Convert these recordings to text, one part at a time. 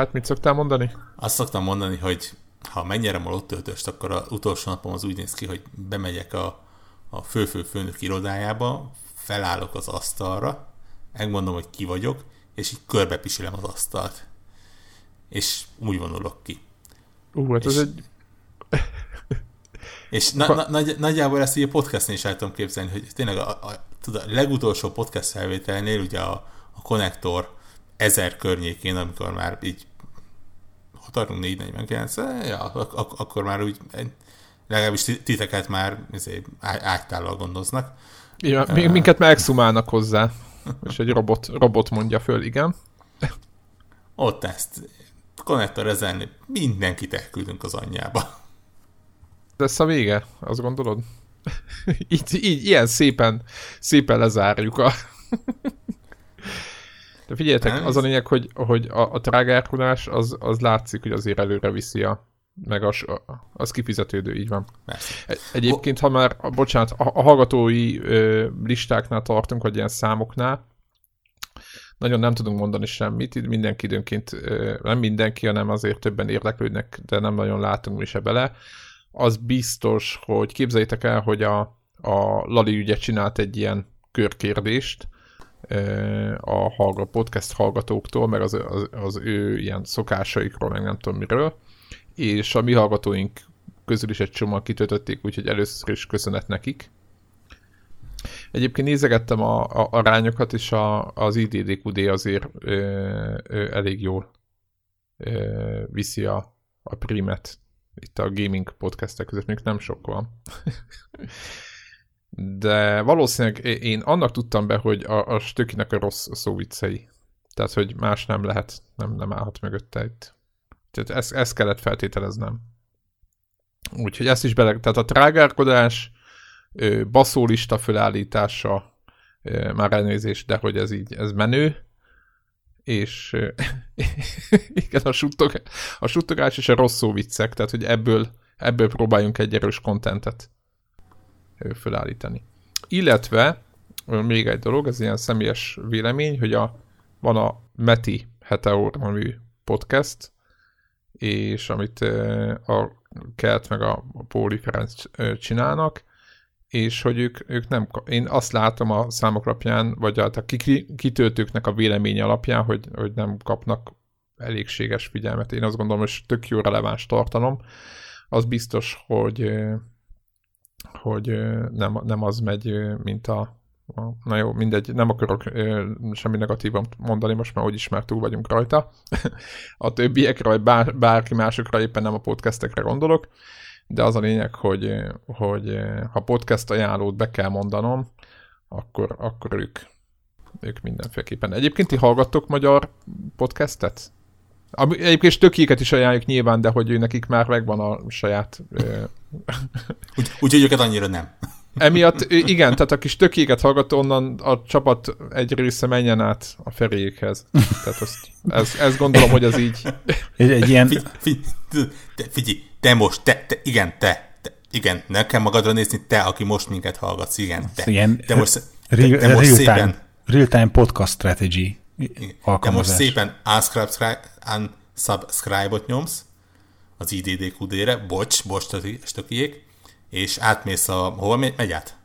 Tehát mit szoktál mondani? Azt szoktam mondani, hogy ha megnyerem a lottöltöst, akkor az utolsó napom az úgy néz ki, hogy bemegyek a, a fő-fő főnök irodájába, felállok az asztalra, megmondom, hogy ki vagyok, és így körbepisilem az asztalt. És úgy vonulok ki. Ú, hát ez egy... És na, na, nagy, nagyjából ezt így a podcastnél is el tudom képzelni, hogy tényleg a, a, tudod, a legutolsó podcast felvételnél ugye a, a konnektor ezer környékén, amikor már így ha tartunk 449, ja, ak- ak- akkor már úgy legalábbis titeket már izé, ágytállal gondoznak. Ja, minket megszumálnak hozzá, és egy robot, robot mondja föl, igen. Ott ezt konnektor ezen mindenkit elküldünk az anyjába. De ez a vége, azt gondolod? így, így, ilyen szépen, szépen lezárjuk a... De figyeljetek, az a lényeg, hogy, hogy a, a trágárkodás az, az látszik, hogy azért előre viszi a, meg az, az kifizetődő, így van. Persze. Egyébként, ha már, bocsánat, a, a hallgatói ö, listáknál tartunk, vagy ilyen számoknál, nagyon nem tudunk mondani semmit, itt mindenki időnként, ö, nem mindenki, hanem azért többen érdeklődnek, de nem nagyon látunk mi se bele. Az biztos, hogy képzeljétek el, hogy a, a Lali ügyet csinált egy ilyen körkérdést, a hallgat, podcast hallgatóktól, meg az, az, az ő ilyen szokásaikról, meg nem tudom miről, és a mi hallgatóink közül is egy csomag kitöltötték, úgyhogy először is köszönet nekik. Egyébként nézegettem a, a arányokat, és a, az IDDQD azért ö, ö, elég jól ö, viszi a, a primet itt a gaming podcastek között, még nem sok van. de valószínűleg én annak tudtam be, hogy a, a stökinek a rossz szó viccei. Tehát, hogy más nem lehet, nem, nem állhat mögötte itt. Tehát ezt, ezt kellett feltételeznem. Úgyhogy ezt is bele, tehát a trágárkodás, baszólista fölállítása, már elnézés, de hogy ez így, ez menő, és igen, a, suttog, a suttogás és a rossz szó viccek, tehát hogy ebből, ebből próbáljunk egy erős kontentet fölállítani. Illetve még egy dolog, ez ilyen személyes vélemény, hogy a, van a Meti Heteor nevű podcast, és amit a Kelt meg a Póli Ferenc csinálnak, és hogy ők, ők nem, én azt látom a számok alapján, vagy a, a kitöltőknek a vélemény alapján, hogy, hogy nem kapnak elégséges figyelmet. Én azt gondolom, hogy tök jó releváns tartalom. Az biztos, hogy hogy nem, nem az megy, mint a, na jó, mindegy, nem akarok semmi negatívan mondani, most már úgy is már túl vagyunk rajta. a többiekre, vagy bár, bárki másokra éppen nem a podcastekre gondolok, de az a lényeg, hogy, hogy ha podcast ajánlót be kell mondanom, akkor, akkor ők, ők mindenféleképpen. Egyébként ti hallgattok magyar podcastet? Egyébként stökéket is ajánljuk nyilván, de hogy ő nekik már megvan a saját... Úgyhogy úgy, őket annyira nem. Emiatt, igen, tehát a kis tökéket hallgató, onnan a csapat egy része menjen át a ferékhez. Tehát azt, ez, ezt gondolom, hogy az így... Egy, egy ilyen... Figy, figy, te, figyelj, te most, te, te igen, te, te, igen, nem kell magadra nézni, te, aki most minket hallgatsz, igen, te. Igen, te most, te, te most real, szépen... time, real time podcast strategy de most szépen unsubscribe-ot nyomsz az IDDQD-re, bocs, bocs, stökiék, és átmész a, hova megy át?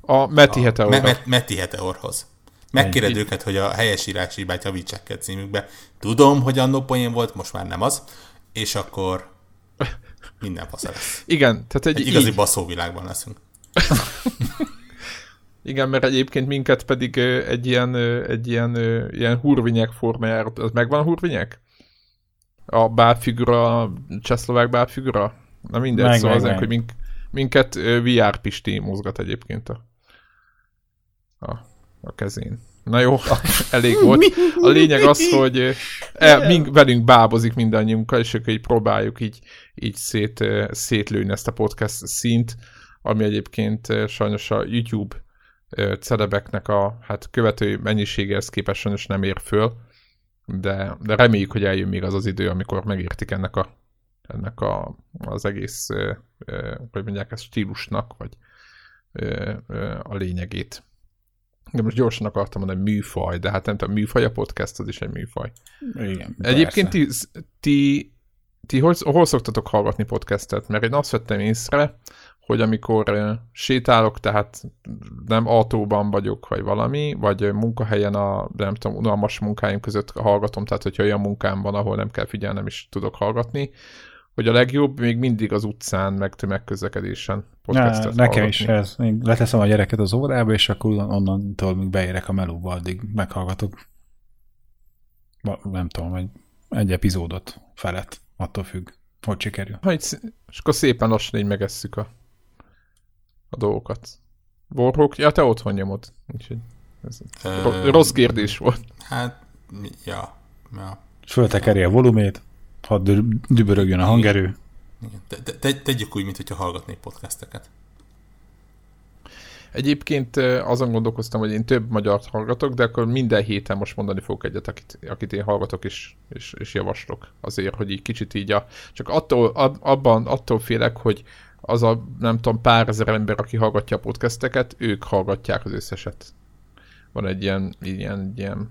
A Meti Heteorhoz. Me, Meti Heteorhoz. Megkéred Egy, őket, hogy a helyesírási hibát javítsák a címükbe. Tudom, hogy annó poén volt, most már nem az, és akkor minden fasz lesz. Igen, tehát egy, egy igazi így... baszóvilágban leszünk. Igen, mert egyébként minket pedig egy ilyen, egy ilyen, ilyen hurvinyek formájára, az megvan a hurvinyek? A bábfigura, a csehszlovák bábfigura? Na mindegy, meg, szóval meg, azért, hogy mink, minket VR Pisti mozgat egyébként a, a, a kezén. Na jó, elég volt. A lényeg az, hogy e, mink, velünk bábozik mindannyiunkkal, és akkor így próbáljuk így, így szét, szétlőni ezt a podcast szint, ami egyébként sajnos a YouTube celebeknek a hát követői mennyiségehez képest sajnos nem ér föl, de, de reméljük, hogy eljön még az az idő, amikor megértik ennek a, ennek a, az egész, hogy mondják ezt, stílusnak, vagy a lényegét. de most gyorsan akartam mondani műfaj, de hát nem tudom, műfaj a podcast, az is egy műfaj. Igen, Egyébként ti, ti, ti hol, hol szoktatok hallgatni podcastet? Mert én azt vettem észre, hogy amikor sétálok, tehát nem autóban vagyok, vagy valami, vagy ö, munkahelyen a, nem tudom, unalmas munkáim között hallgatom, tehát hogyha olyan munkám van, ahol nem kell figyelnem, is tudok hallgatni, hogy a legjobb még mindig az utcán, meg tömegközlekedésen podcastet nekem hallgatni. is ez. Én leteszem a gyereket az órába, és akkor onnan- onnantól, míg beérek a melóba, addig meghallgatok. Nem tudom, egy, egy epizódot felett, attól függ, hogy sikerül. Ha és akkor szépen lassan így megesszük a, a dolgokat. Borrók, ja, te otthon nyomod. Úgyhogy ez Ö, Ro- rossz kérdés volt. Hát, mi- ja. ja. Föltekeri a volumét, hadd dü- dübörögjön a hangerő. Igen. Te, te, te, tegyük úgy, mintha hallgatnék podcasteket. Egyébként azon gondolkoztam, hogy én több magyart hallgatok, de akkor minden héten most mondani fogok egyet, akit, akit én hallgatok és, és, és javaslok. Azért, hogy így kicsit így a... Csak attól, ab, abban, attól félek, hogy az a nem tudom, pár ezer ember, aki hallgatja a podcasteket, ők hallgatják az összeset. Van egy ilyen, ilyen, ilyen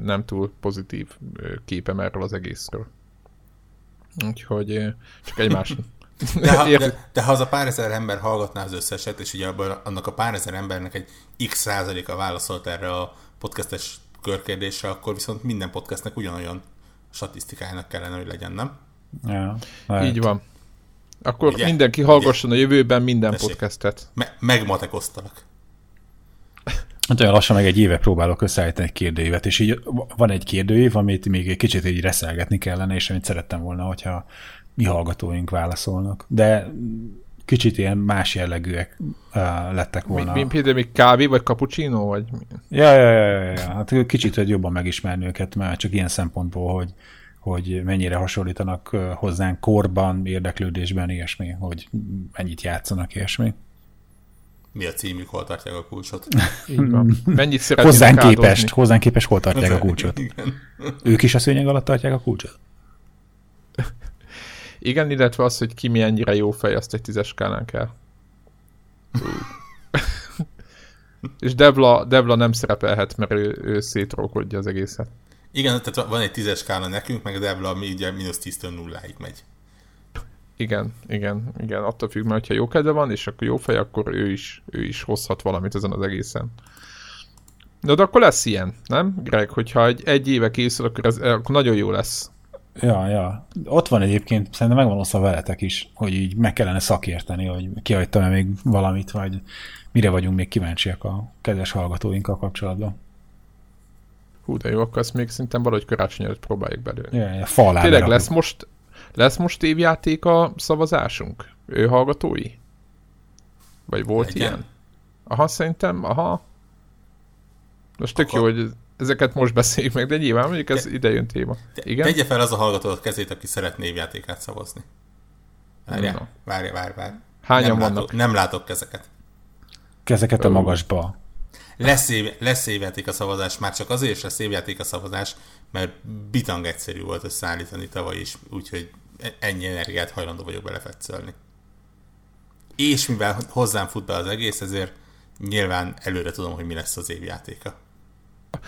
nem túl pozitív képem erről az egészről. Úgyhogy csak egymás... De ha, de, de ha az a pár ezer ember hallgatná az összeset, és ugye abban, annak a pár ezer embernek egy x százaléka válaszolt erre a podcastes körkérdésre, akkor viszont minden podcastnek ugyanolyan statisztikájának kellene, hogy legyen, nem? Ja, lehet. Így van. Akkor Ugye? mindenki hallgasson a jövőben minden Tessék. podcastet. Me- megmatekoztalak. Hát olyan lassan meg egy éve próbálok összeállítani egy kérdőívet, és így van egy kérdőív, amit még egy kicsit így reszelgetni kellene, és amit szerettem volna, hogyha mi hallgatóink válaszolnak. De kicsit ilyen más jellegűek uh, lettek volna. mi, például még kávé, vagy cappuccino, vagy mi? Ja, ja, ja, ja, ja. Hát kicsit hogy jobban megismerni őket, mert csak ilyen szempontból, hogy, hogy mennyire hasonlítanak hozzánk korban, érdeklődésben, ilyesmi, hogy mennyit játszanak, ilyesmi. Mi a címük, hol tartják a kulcsot? Van. Mennyit szeretnének Hozzánk áldozni? képest, hozzánk képest hol tartják a kulcsot? Igen. Ők is a szőnyeg alatt tartják a kulcsot? Igen, illetve az, hogy ki mennyire jó fej, azt egy tízes skálán kell. És Devla, Devla nem szerepelhet, mert ő, ő szétrókodja az egészet. Igen, tehát van egy tízes skála nekünk, meg a Devla, ami ugye mínusz 10-től nulláig megy. Igen, igen, igen, attól függ, mert ha jó kedve van, és akkor jó fej, akkor ő is, ő is hozhat valamit ezen az egészen. Na, de akkor lesz ilyen, nem, Greg? Hogyha egy, egy éve készül, akkor, ez, akkor nagyon jó lesz. Ja, ja. Ott van egyébként, szerintem megvan osztva veletek is, hogy így meg kellene szakérteni, hogy kihagytam-e még valamit, vagy mire vagyunk még kíváncsiak a kedves hallgatóinkkal kapcsolatban. Hú, de jó, akkor ezt még szerintem valahogy karácsony előtt próbáljuk belőle. Ja, Tényleg lesz most, lesz most évjáték a szavazásunk? Ő hallgatói? Vagy volt Legyen. ilyen? Aha, szerintem, aha. Most tök Akkor- jó, hogy ezeket most beszéljük meg, de nyilván mondjuk ez ide jön téma. Te, Igen? Tegye fel az a hallgató a kezét, aki szeretné évjátékát szavazni. Na. Várjál, várj, várj. Hányan nem vannak? Látok, nem látok kezeket. Kezeket a magasba. Lesz, év, lesz évjáték a szavazás, már csak azért is lesz évjáték a szavazás, mert bitang egyszerű volt összeállítani tavaly is, úgyhogy e- ennyi energiát hajlandó vagyok belefetszölni. És mivel hozzám fut be az egész, ezért nyilván előre tudom, hogy mi lesz az évjátéka.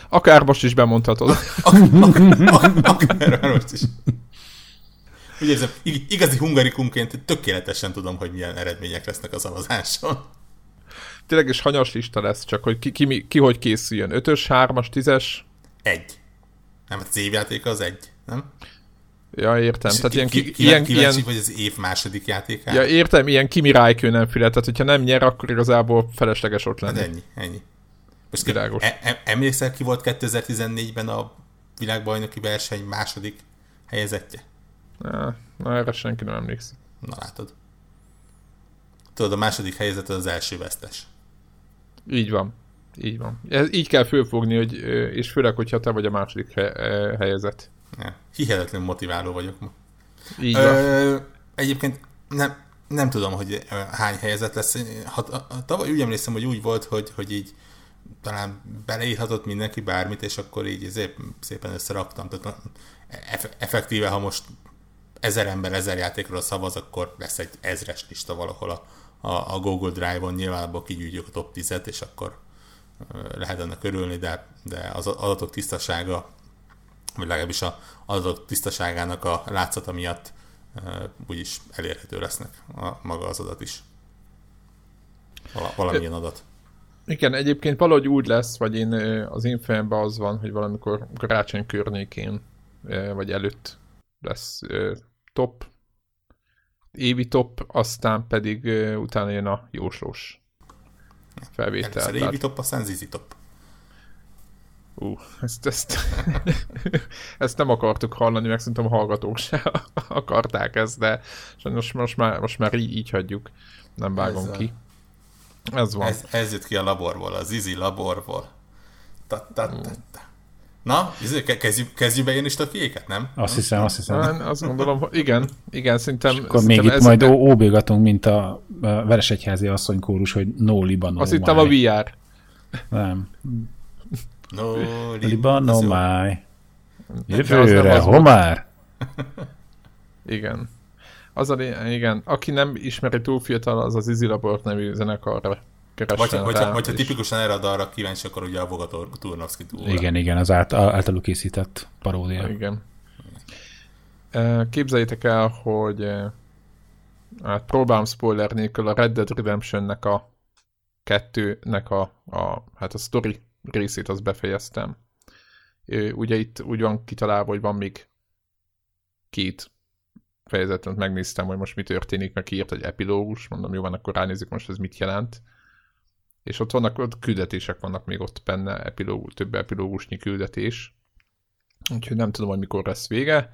Akár most is bemondhatod. Akár már most is. Úgy érzem, ig- igazi hungarikumként tökéletesen tudom, hogy milyen eredmények lesznek a szavazáson. Tényleg is hanyas lista lesz, csak hogy ki, ki, mi- ki hogy készüljön. Ötös, hármas, tízes? Egy. Nem, hát az évjátéka az egy, nem? Ja, értem. Tehát ilyen, ki, ki, ilyen, kíváncsi ilyen, vagy az év második játékára? ja, értem, ilyen Kimi Räikkönen fület, tehát hogyha nem nyer, akkor igazából felesleges ott Hát lenni. ennyi, ennyi. Most Világos. E- em- emlékszel, ki volt 2014-ben a világbajnoki verseny második helyezettje? Na, na, erre senki nem emlékszik. Na látod. Tudod, a második helyezet az, az első vesztes. Így van. Így van. Ez, így kell fölfogni, hogy, és főleg, hogyha te vagy a második he, ö, helyezet. Ja, hihetetlen motiváló vagyok ma. Így van. Ö, egyébként nem, nem tudom, hogy hány helyzet lesz. Ha, ha, tavaly úgy emlékszem, hogy úgy volt, hogy, hogy így talán beleírhatott mindenki bármit, és akkor így szép, szépen összeraktam. Tehát eff- effektíve, ha most ezer ember ezer játékról szavaz, akkor lesz egy ezres lista valahol a, a, a Google Drive-on, nyilván abból kigyűjtjük a top 10-et, és akkor lehet ennek örülni, de, de az adatok tisztasága, vagy legalábbis az adatok tisztaságának a látszata miatt úgyis elérhető lesznek a, maga az adat is. Val- valamilyen adat. Igen, egyébként valahogy úgy lesz, vagy én az én fejemben az van, hogy valamikor karácsony környékén, vagy előtt lesz top, évi top, aztán pedig utána jön a jóslós felvétel. Először évi top, aztán zizi top. Ú, ezt, ezt, ezt nem akartuk hallani, meg szerintem a hallgatók se akarták ezt, de sajnos most már, most már így, így hagyjuk, nem vágom ez ki. Ez van. Ez, ez jött ki a laborból, az Izi laborból. Ta, ta, ta, ta. Na, izé, kezdjük, kezdjük be én is a fiéket, nem? Azt hiszem, azt hiszem. Én azt gondolom, hogy igen, igen, szerintem... És akkor szerintem még itt majd óbégatunk, mint a Veresegyházi asszonykórus, hogy no liba, no Azt hittem a VR. Nem. No liba, no máj. Jövőre, homár. Igen. Az a, igen, aki nem ismeri túl fiatal, az az Easy Labort nevű zenekarra vagy, vagy, rá, vagy ha tipikusan erre a dalra kíváncsi, akkor ugye a Voga Turnovski túl. Igen, igen, az át, általuk készített paródia. Igen. Képzeljétek el, hogy hát próbálom spoiler nélkül a Red Dead Redemption-nek a kettőnek a, a, hát a story részét azt befejeztem. Ugye itt úgy van kitalálva, hogy van még két fejezetet megnéztem, hogy most mi történik, meg írt egy epilógus, mondom, jó van, akkor ránézzük most ez mit jelent. És ott vannak, ott küldetések vannak még ott benne, epilógus, több epilógusnyi küldetés. Úgyhogy nem tudom, hogy mikor lesz vége.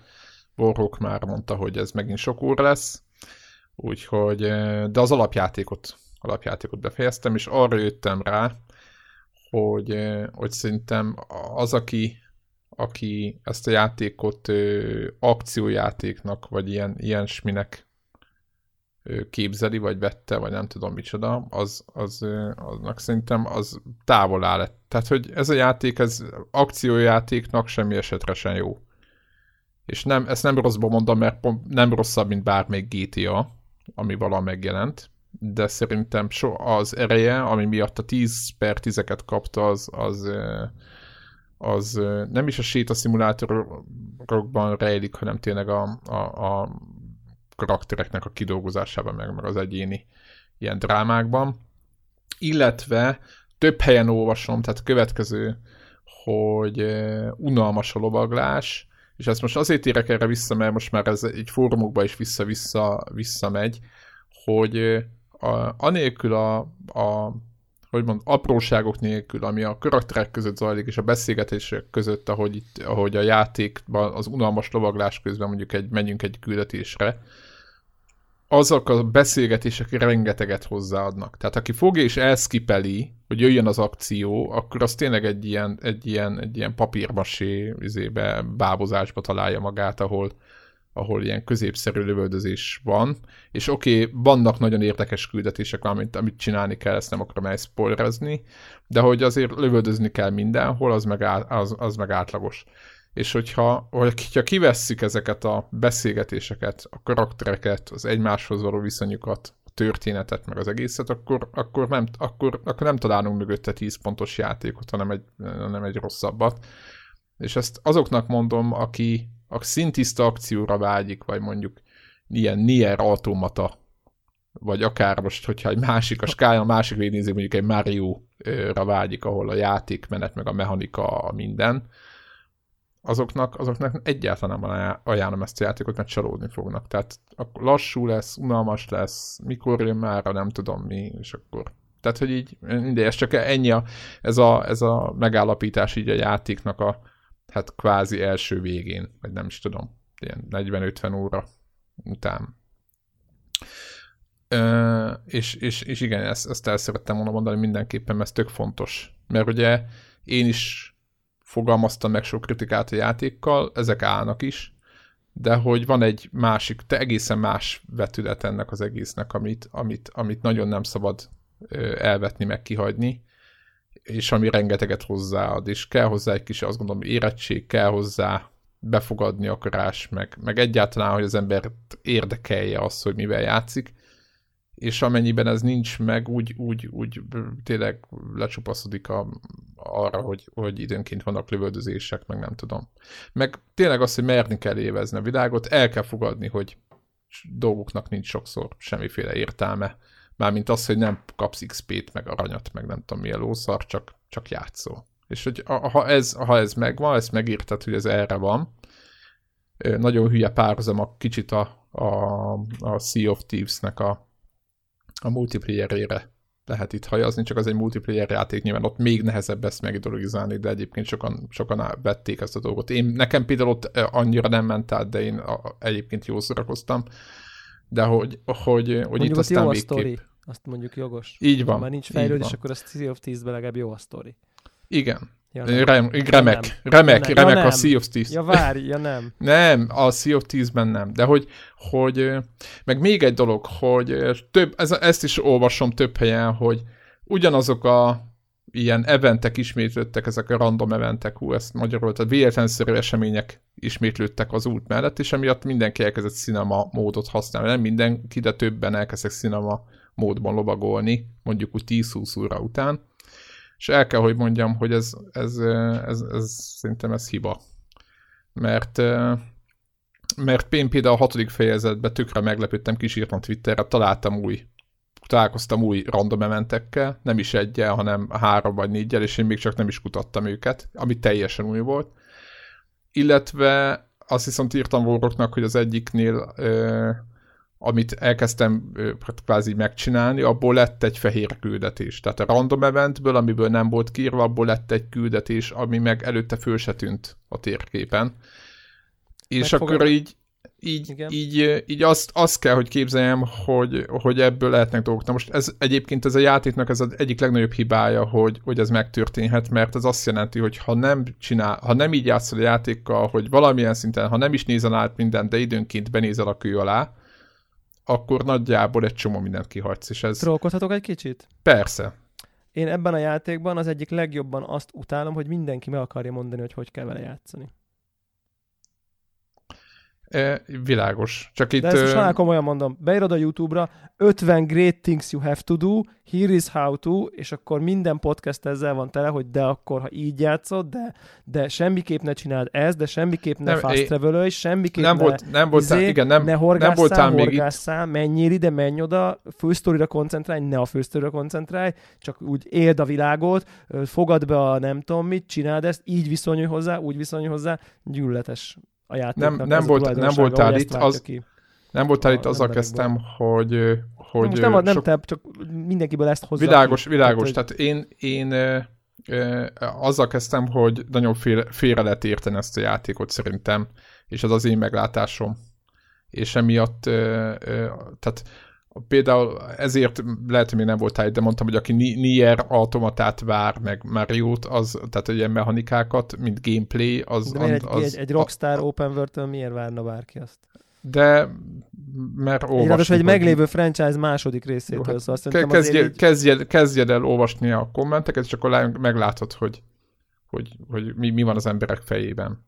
Borrok már mondta, hogy ez megint sok óra lesz. Úgyhogy, de az alapjátékot, alapjátékot befejeztem, és arra jöttem rá, hogy, hogy szerintem az, aki aki ezt a játékot ö, akciójátéknak, vagy ilyen, ilyen sminek képzeli, vagy vette, vagy nem tudom micsoda, az, az, aznak szerintem az távol áll. Tehát, hogy ez a játék, ez akciójátéknak semmi esetre sem jó. És nem, ezt nem rosszban mondom, mert nem rosszabb, mint bármelyik GTA, ami vala megjelent, de szerintem so, az ereje, ami miatt a 10 per 10-eket kapta, az, az, az nem is a sétaszimulátorokban rejlik, hanem tényleg a, a, a karaktereknek a kidolgozásában, meg, meg az egyéni ilyen drámákban. Illetve több helyen olvasom, tehát következő, hogy unalmas a lovaglás, és ezt most azért érek erre vissza, mert most már ez egy fórumokba is vissza-vissza visszamegy, hogy a, anélkül a, a hogy mond, apróságok nélkül, ami a karakterek között zajlik, és a beszélgetések között, ahogy, itt, ahogy a játékban az unalmas lovaglás közben mondjuk egy, menjünk egy küldetésre, azok a beszélgetések rengeteget hozzáadnak. Tehát aki fogja és elszkipeli, hogy jöjjön az akció, akkor az tényleg egy ilyen, egy ilyen, egy ilyen papírmasé izébe, bábozásba találja magát, ahol, ahol ilyen középszerű lövöldözés van, és oké, okay, vannak nagyon érdekes küldetések, amit, amit csinálni kell, ezt nem akarom elszpoilerezni, de hogy azért lövöldözni kell mindenhol, az meg, á, az, az meg átlagos. És hogyha, hogyha kivesszük ezeket a beszélgetéseket, a karaktereket, az egymáshoz való viszonyukat, a történetet, meg az egészet, akkor, akkor, nem, akkor, akkor nem találunk mögötte 10 pontos játékot, hanem egy, hanem egy rosszabbat. És ezt azoknak mondom, aki, a szintiszta akcióra vágyik, vagy mondjuk ilyen Nier automata, vagy akár most, hogyha egy másik, a skála, a másik végnézik, mondjuk egy Mario-ra vágyik, ahol a játékmenet, meg a mechanika, minden, azoknak, azoknak egyáltalán nem ajánlom ezt a játékot, mert csalódni fognak. Tehát akkor lassú lesz, unalmas lesz, mikor jön már, nem tudom mi, és akkor... Tehát, hogy így, mindegy, ez csak ennyi a, ez, a, ez a megállapítás így a játéknak a, hát kvázi első végén, vagy nem is tudom, ilyen 40-50 óra után. Ö, és, és, és igen, ezt, ezt el szerettem volna mondani mindenképpen, mert ez tök fontos. Mert ugye én is fogalmaztam meg sok kritikát a játékkal, ezek állnak is, de hogy van egy másik, te egészen más vetület ennek az egésznek, amit, amit, amit nagyon nem szabad elvetni, meg kihagyni, és ami rengeteget hozzáad, és kell hozzá egy kis, azt gondolom, érettség, kell hozzá befogadni akarás, meg, meg egyáltalán, hogy az ember érdekelje azt, hogy mivel játszik, és amennyiben ez nincs meg, úgy, úgy, úgy tényleg lecsupaszodik a, arra, hogy, hogy időnként vannak lövöldözések, meg nem tudom. Meg tényleg az, hogy merni kell évezni a világot, el kell fogadni, hogy dolgoknak nincs sokszor semmiféle értelme. Mármint az, hogy nem kapsz XP-t, meg aranyat, meg nem tudom milyen lószar, csak, csak játszol. És hogy ha ez, ha ez megvan, ezt megírtad, hogy ez erre van, nagyon hülye párhuzam a kicsit a, a, a Sea of Thieves-nek a multiplayerére lehet itt hajazni, csak az egy multiplayer játék, nyilván ott még nehezebb ezt megideologizálni, de egyébként sokan, sokan vették ezt a dolgot. Én, nekem például ott annyira nem ment át, de én a, egyébként jól szórakoztam, de hogy, hogy, hogy itt aztán jó végképp... a sztori. Azt mondjuk jogos. Így van. Ha már nincs fejlődés, akkor a Sea of Thieves-ben legalább jó a sztori. Igen. Rem, remek, ja, remek, ja, remek ja, a Sea of Thieves. Ja várj, ja nem. nem, a Sea of Thieves-ben nem, de hogy, hogy, meg még egy dolog, hogy több, ez, ezt is olvasom több helyen, hogy ugyanazok a ilyen eventek ismétlődtek, ezek a random eventek, hú, ezt magyarul, tehát véletlenszerű események ismétlődtek az út mellett, és emiatt mindenki elkezdett cinema módot használni. Nem mindenki, de többen elkezdtek cinema módban lovagolni, mondjuk úgy 10-20 óra után és el kell, hogy mondjam, hogy ez, ez, ez, ez szerintem ez hiba. Mert mert én például a hatodik fejezetben tökre meglepődtem, kísírtam Twitterre, találtam új, találkoztam új random eventekkel, nem is egyel, hanem három vagy négyel, és én még csak nem is kutattam őket, ami teljesen új volt. Illetve azt viszont írtam Warrocknak, hogy az egyiknél amit elkezdtem hát kvázi megcsinálni, abból lett egy fehér küldetés. Tehát a random eventből, amiből nem volt kiírva, abból lett egy küldetés, ami meg előtte föl se tűnt a térképen. És akkor így, így, így, így azt, azt kell, hogy képzeljem, hogy, hogy ebből lehetnek dolgok. Na most ez egyébként ez a játéknak ez az egyik legnagyobb hibája, hogy, hogy ez megtörténhet, mert ez azt jelenti, hogy ha nem csinál, ha nem így játszol a játékkal, hogy valamilyen szinten, ha nem is nézel át mindent, de időnként benézel a kő alá, akkor nagyjából egy csomó mindent kihagysz, és ez... Trollkodhatok egy kicsit? Persze. Én ebben a játékban az egyik legjobban azt utálom, hogy mindenki meg akarja mondani, hogy hogy kell vele játszani. E, világos. Csak itt... De ezt most komolyan mondom. Beírod a YouTube-ra 50 great things you have to do, here is how to, és akkor minden podcast ezzel van tele, hogy de akkor, ha így játszod, de, de semmiképp ne csináld ezt, de semmiképp ne nem, fast travel semmiképp nem ne, volt, nem volt, izé, igen, nem, ne horgásszál, nem voltál horgásszál, még itt. menjél ide, menj oda, fősztorira koncentrálj, ne a fősztorira koncentrálj, csak úgy éld a világot, fogad be a nem tudom mit, csináld ezt, így viszonyulj hozzá, úgy viszonyulj hozzá, gyűlöletes a játéknak. Nem, nem, volt, nem voltál itt, az, ki. nem voltál itt, azzal kezdtem, hogy, hogy Most nem, sok... nem te, csak mindenkiből ezt hozzá. Világos, ki. világos. Tehát, hogy... Tehát én, én ö, azzal kezdtem, hogy nagyon félre, félre lehet érteni ezt a játékot szerintem, és az az én meglátásom. És emiatt, ö, ö, tehát például ezért lehet, hogy még nem voltál de mondtam, hogy aki Nier automatát vár, meg Mario-t, az, tehát ilyen mechanikákat, mint gameplay, az... De egy, az, egy, egy Rockstar a, Open world miért várna bárki azt? De mert olvasni... egy meglévő franchise második részétől, hát szóval ke- kezdje, így... kezdjed, kezdjed el olvasni a kommenteket, és akkor meglátod, hogy, hogy, hogy mi, mi van az emberek fejében.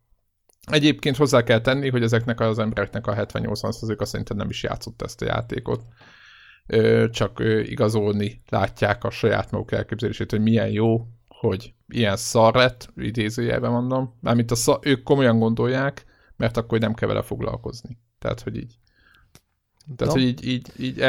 Egyébként hozzá kell tenni, hogy ezeknek az embereknek a 70-80%-a szerintem nem is játszott ezt a játékot csak igazolni látják a saját maguk elképzelését, hogy milyen jó, hogy ilyen szar lett, idézőjelben mondom, mármint a szar, ők komolyan gondolják, mert akkor nem kell vele foglalkozni. Tehát, hogy így. Tehát, hogy így, így, így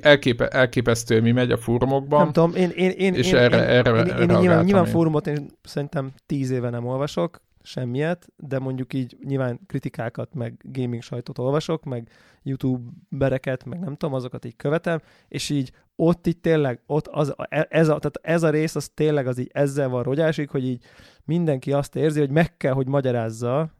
elképe, elképesztő, mi megy a fórumokban. Nem tudom, én, én, én, és én, erre, én, erre, én, én, én nyilván, nyilván fórumot én szerintem tíz éve nem olvasok, semmiet, de mondjuk így nyilván kritikákat, meg gaming sajtot olvasok, meg youtubereket, meg nem tudom, azokat így követem, és így ott így tényleg, ott az, ez, a, tehát ez a rész, az tényleg az így ezzel van rogyásig, hogy így mindenki azt érzi, hogy meg kell, hogy magyarázza,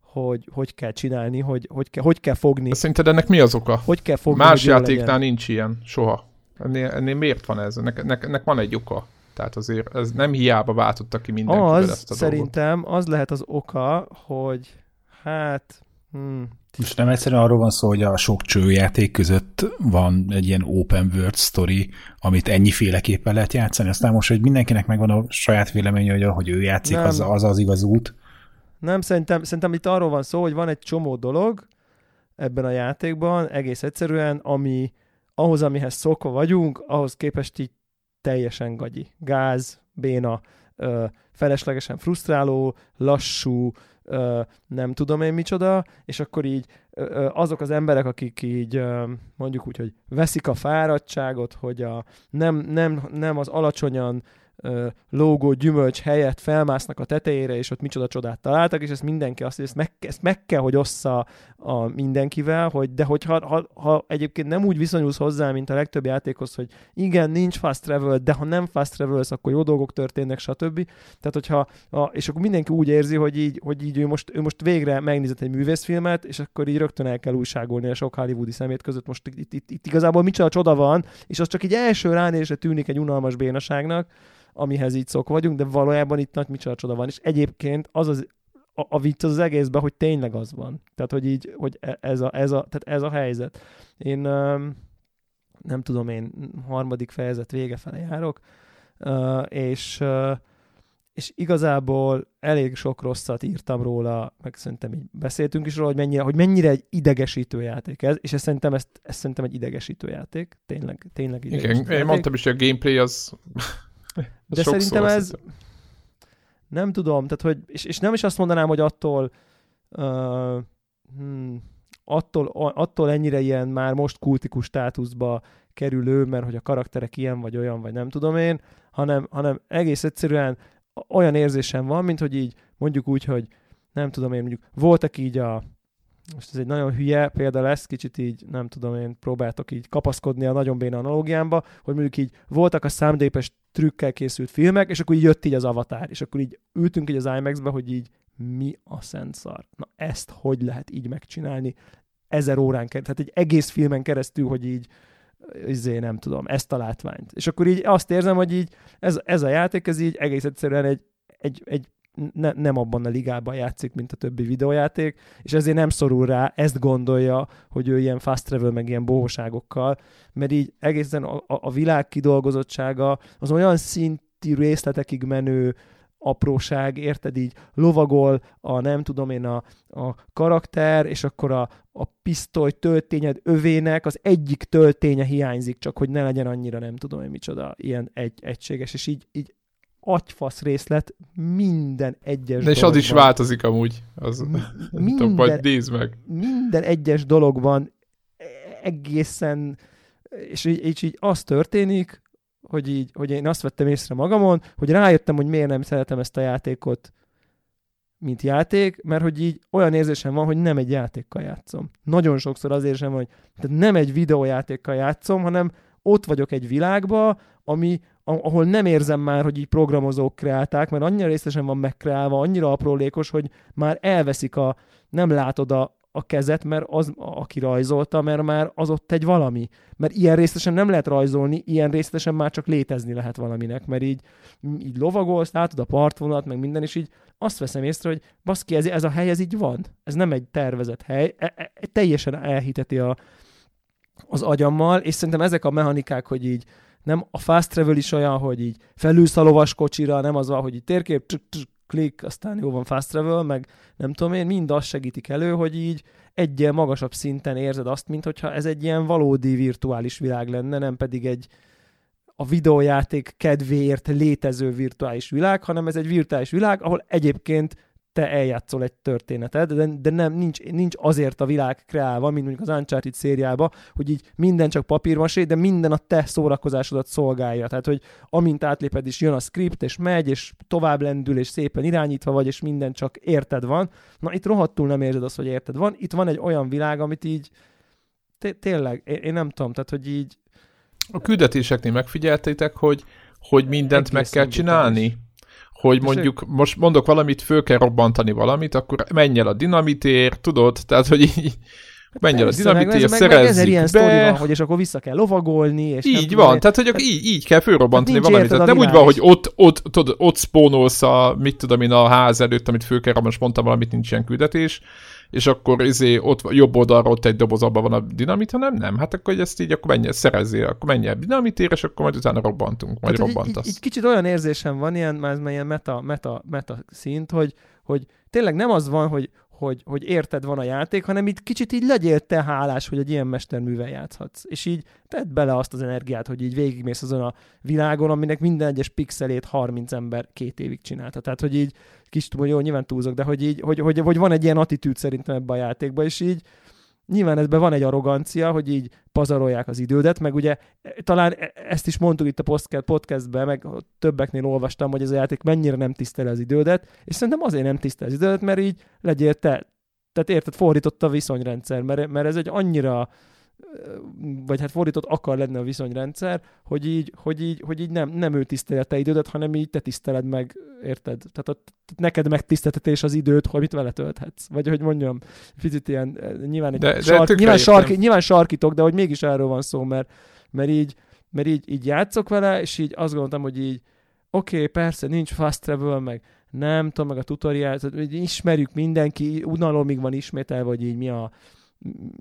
hogy hogy kell csinálni, hogy hogy kell, hogy kell fogni. Szerinted ennek mi az oka? Hogy kell fogni, Más játéknál legyen. nincs ilyen, soha. Ennél, ennél miért van ez? Ennek, ennek, ennek van egy oka. Tehát azért ez nem hiába váltotta ki mindenki az, ezt a szerintem dolgot. az lehet az oka, hogy hát... Hmm. Most nem egyszerűen arról van szó, hogy a sok csőjáték között van egy ilyen open world story, amit ennyiféleképpen lehet játszani, aztán most, hogy mindenkinek megvan a saját véleménye, hogy ahogy ő játszik, nem. az, az az igaz út. Nem, szerintem, szerintem itt arról van szó, hogy van egy csomó dolog ebben a játékban, egész egyszerűen, ami, ahhoz, amihez szokva vagyunk, ahhoz képest így teljesen gagyi. Gáz, béna, ö, feleslegesen frusztráló, lassú, ö, nem tudom én micsoda, és akkor így ö, azok az emberek, akik így ö, mondjuk úgy, hogy veszik a fáradtságot, hogy a, nem, nem, nem az alacsonyan lógó gyümölcs helyett felmásznak a tetejére, és ott micsoda csodát találtak, és ezt mindenki azt, hogy ezt meg, ezt meg kell, hogy ossza a mindenkivel, hogy de hogyha ha, ha egyébként nem úgy viszonyulsz hozzá, mint a legtöbb játékhoz, hogy igen, nincs fast travel, de ha nem fast travel akkor jó dolgok történnek, stb. Tehát, hogyha, a, és akkor mindenki úgy érzi, hogy így, hogy így ő, most, ő most végre megnézett egy művészfilmet, és akkor így rögtön el kell újságolni a sok hollywoodi szemét között. Most itt, itt, itt, igazából micsoda csoda van, és az csak így első ránézésre tűnik egy unalmas bénaságnak, amihez így szok vagyunk, de valójában itt nagy micsoda csoda van. És egyébként az az, a, a vicc az, az egészben, hogy tényleg az van. Tehát, hogy így, hogy e, ez a, ez a, tehát ez a helyzet. Én nem tudom, én harmadik fejezet vége fele járok, és és igazából elég sok rosszat írtam róla, meg szerintem így beszéltünk is róla, hogy mennyire, hogy mennyire egy idegesítő játék ez, és ez szerintem, ezt, ez szerintem egy idegesítő játék, tényleg, tényleg idegesítő Igen, játék. én mondtam is, hogy a gameplay az de szerintem ez... Hiszem. Nem tudom, tehát hogy, és, és nem is azt mondanám, hogy attól uh, hmm, attól, attól ennyire ilyen már most kultikus státuszba kerülő, mert hogy a karakterek ilyen vagy olyan, vagy nem tudom én, hanem, hanem egész egyszerűen olyan érzésem van, mint hogy így mondjuk úgy, hogy nem tudom én, mondjuk voltak így a most ez egy nagyon hülye példa lesz, kicsit így, nem tudom én, próbáltok így kapaszkodni a nagyon béna analógiámba, hogy mondjuk így voltak a számdépes trükkel készült filmek, és akkor így jött így az avatár, és akkor így ültünk így az IMAX-be, hogy így mi a szent szar? Na ezt hogy lehet így megcsinálni? Ezer órán keresztül, tehát egy egész filmen keresztül, hogy így izé, nem tudom, ezt a látványt. És akkor így azt érzem, hogy így ez, ez a játék, ez így egész egyszerűen egy, egy, egy ne, nem abban a ligában játszik, mint a többi videójáték, és ezért nem szorul rá, ezt gondolja, hogy ő ilyen fast travel, meg ilyen bohóságokkal, mert így egészen a, a világ kidolgozottsága az olyan szinti részletekig menő apróság, érted így lovagol a nem tudom én a, a karakter, és akkor a, a pisztoly töltényed övének az egyik tölténye hiányzik, csak hogy ne legyen annyira nem tudom én micsoda ilyen egy, egységes, és így, így agyfasz részlet minden egyes De és az is változik amúgy. Az, minden, tudom, majd nézd meg. Minden egyes dologban egészen, és így, és így az történik, hogy így, hogy én azt vettem észre magamon, hogy rájöttem, hogy miért nem szeretem ezt a játékot, mint játék, mert hogy így olyan érzésem van, hogy nem egy játékkal játszom. Nagyon sokszor az érzésem hogy tehát nem egy videójátékkal játszom, hanem ott vagyok egy világba, ami, ahol nem érzem már, hogy így programozók kreálták, mert annyira részesen van megkreálva, annyira aprólékos, hogy már elveszik a, nem látod a, a kezet, mert az, aki rajzolta, mert már az ott egy valami. Mert ilyen részletesen nem lehet rajzolni, ilyen részletesen már csak létezni lehet valaminek, mert így, így lovagolsz, látod a partvonalat, meg minden, és így azt veszem észre, hogy baszki, ez, ez a hely, ez így van. Ez nem egy tervezett hely, e, e teljesen elhiteti a, az agyammal, és szerintem ezek a mechanikák, hogy így nem a fast travel is olyan, hogy így felülsz a lovas kocsira, nem az van, hogy így térkép, tsk, tsk, klik, aztán jó van fast travel, meg nem tudom én, mind azt segítik elő, hogy így egy ilyen magasabb szinten érzed azt, mint hogyha ez egy ilyen valódi virtuális világ lenne, nem pedig egy a videójáték kedvéért létező virtuális világ, hanem ez egy virtuális világ, ahol egyébként te eljátszol egy történetet, de, de nem, nincs, nincs azért a világ kreálva, mint mondjuk az Uncharted szériába, hogy így minden csak papírmasé, de minden a te szórakozásodat szolgálja. Tehát, hogy amint átléped is jön a script, és megy, és tovább lendül, és szépen irányítva vagy, és minden csak érted van. Na, itt rohadtul nem érzed azt, hogy érted van. Itt van egy olyan világ, amit így tényleg, én nem tudom, tehát, hogy így... A küldetéseknél megfigyeltétek, hogy, hogy mindent meg kell csinálni? Hogy mondjuk most mondok valamit, föl kell robbantani valamit, akkor menj el a dinamitér, tudod? Tehát, hogy így menj el a dinamitér, szerezzük meg, meg be. van, hogy és akkor vissza kell lovagolni, és Így van, tehát, hogy tehát, így, így kell fölrobbantani hát valamit. Tehát nem úgy van, hogy ott, ott, tudod, ott spónolsz a, mit tudom én, a ház előtt, amit föl kell robbantani, mondtam valamit, nincs ilyen küldetés, és akkor izé, ott jobb oldalra ott egy doboz, abban van a dinamit, hanem nem, hát akkor ezt így, akkor menj, szerezzél, akkor menj el dinamitér, és akkor majd utána robbantunk, majd hát, robbantasz. Így, így, kicsit olyan érzésem van, ilyen, már ilyen meta, meta, meta szint, hogy, hogy tényleg nem az van, hogy, hogy, hogy érted van a játék, hanem itt kicsit így legyél te hálás, hogy egy ilyen mesterművel játszhatsz. És így tedd bele azt az energiát, hogy így végigmész azon a világon, aminek minden egyes pixelét 30 ember két évig csinálta. Tehát, hogy így kis tudom, jó, nyilván túlzok, de hogy így, hogy, hogy, hogy van egy ilyen attitűd szerintem ebbe a játékba, és így nyilván ebben van egy arrogancia, hogy így pazarolják az idődet, meg ugye talán e- ezt is mondtuk itt a podcastben, meg többeknél olvastam, hogy ez a játék mennyire nem tisztel az idődet, és szerintem azért nem tisztel az idődet, mert így legyél te. Tehát érted, fordított a viszonyrendszer, mert, mert ez egy annyira vagy hát fordított akar lenni a viszonyrendszer, hogy így, hogy így, hogy így nem, nem ő tisztelje a te idődet, hanem így te tiszteled meg, érted? Tehát a, neked megtiszteltetés az időt, hogy mit vele tölthetsz. Vagy hogy mondjam, picit ilyen, eh, nyilván, egy de, sark, de nyilván, sarki, nyilván sarkítok, de hogy mégis erről van szó, mert, mert így, mert így, így játszok vele, és így azt gondoltam, hogy így oké, okay, persze, nincs fast travel, meg nem tudom, meg a tutorial, tehát ismerjük mindenki, unalomig van ismételve, hogy így mi a,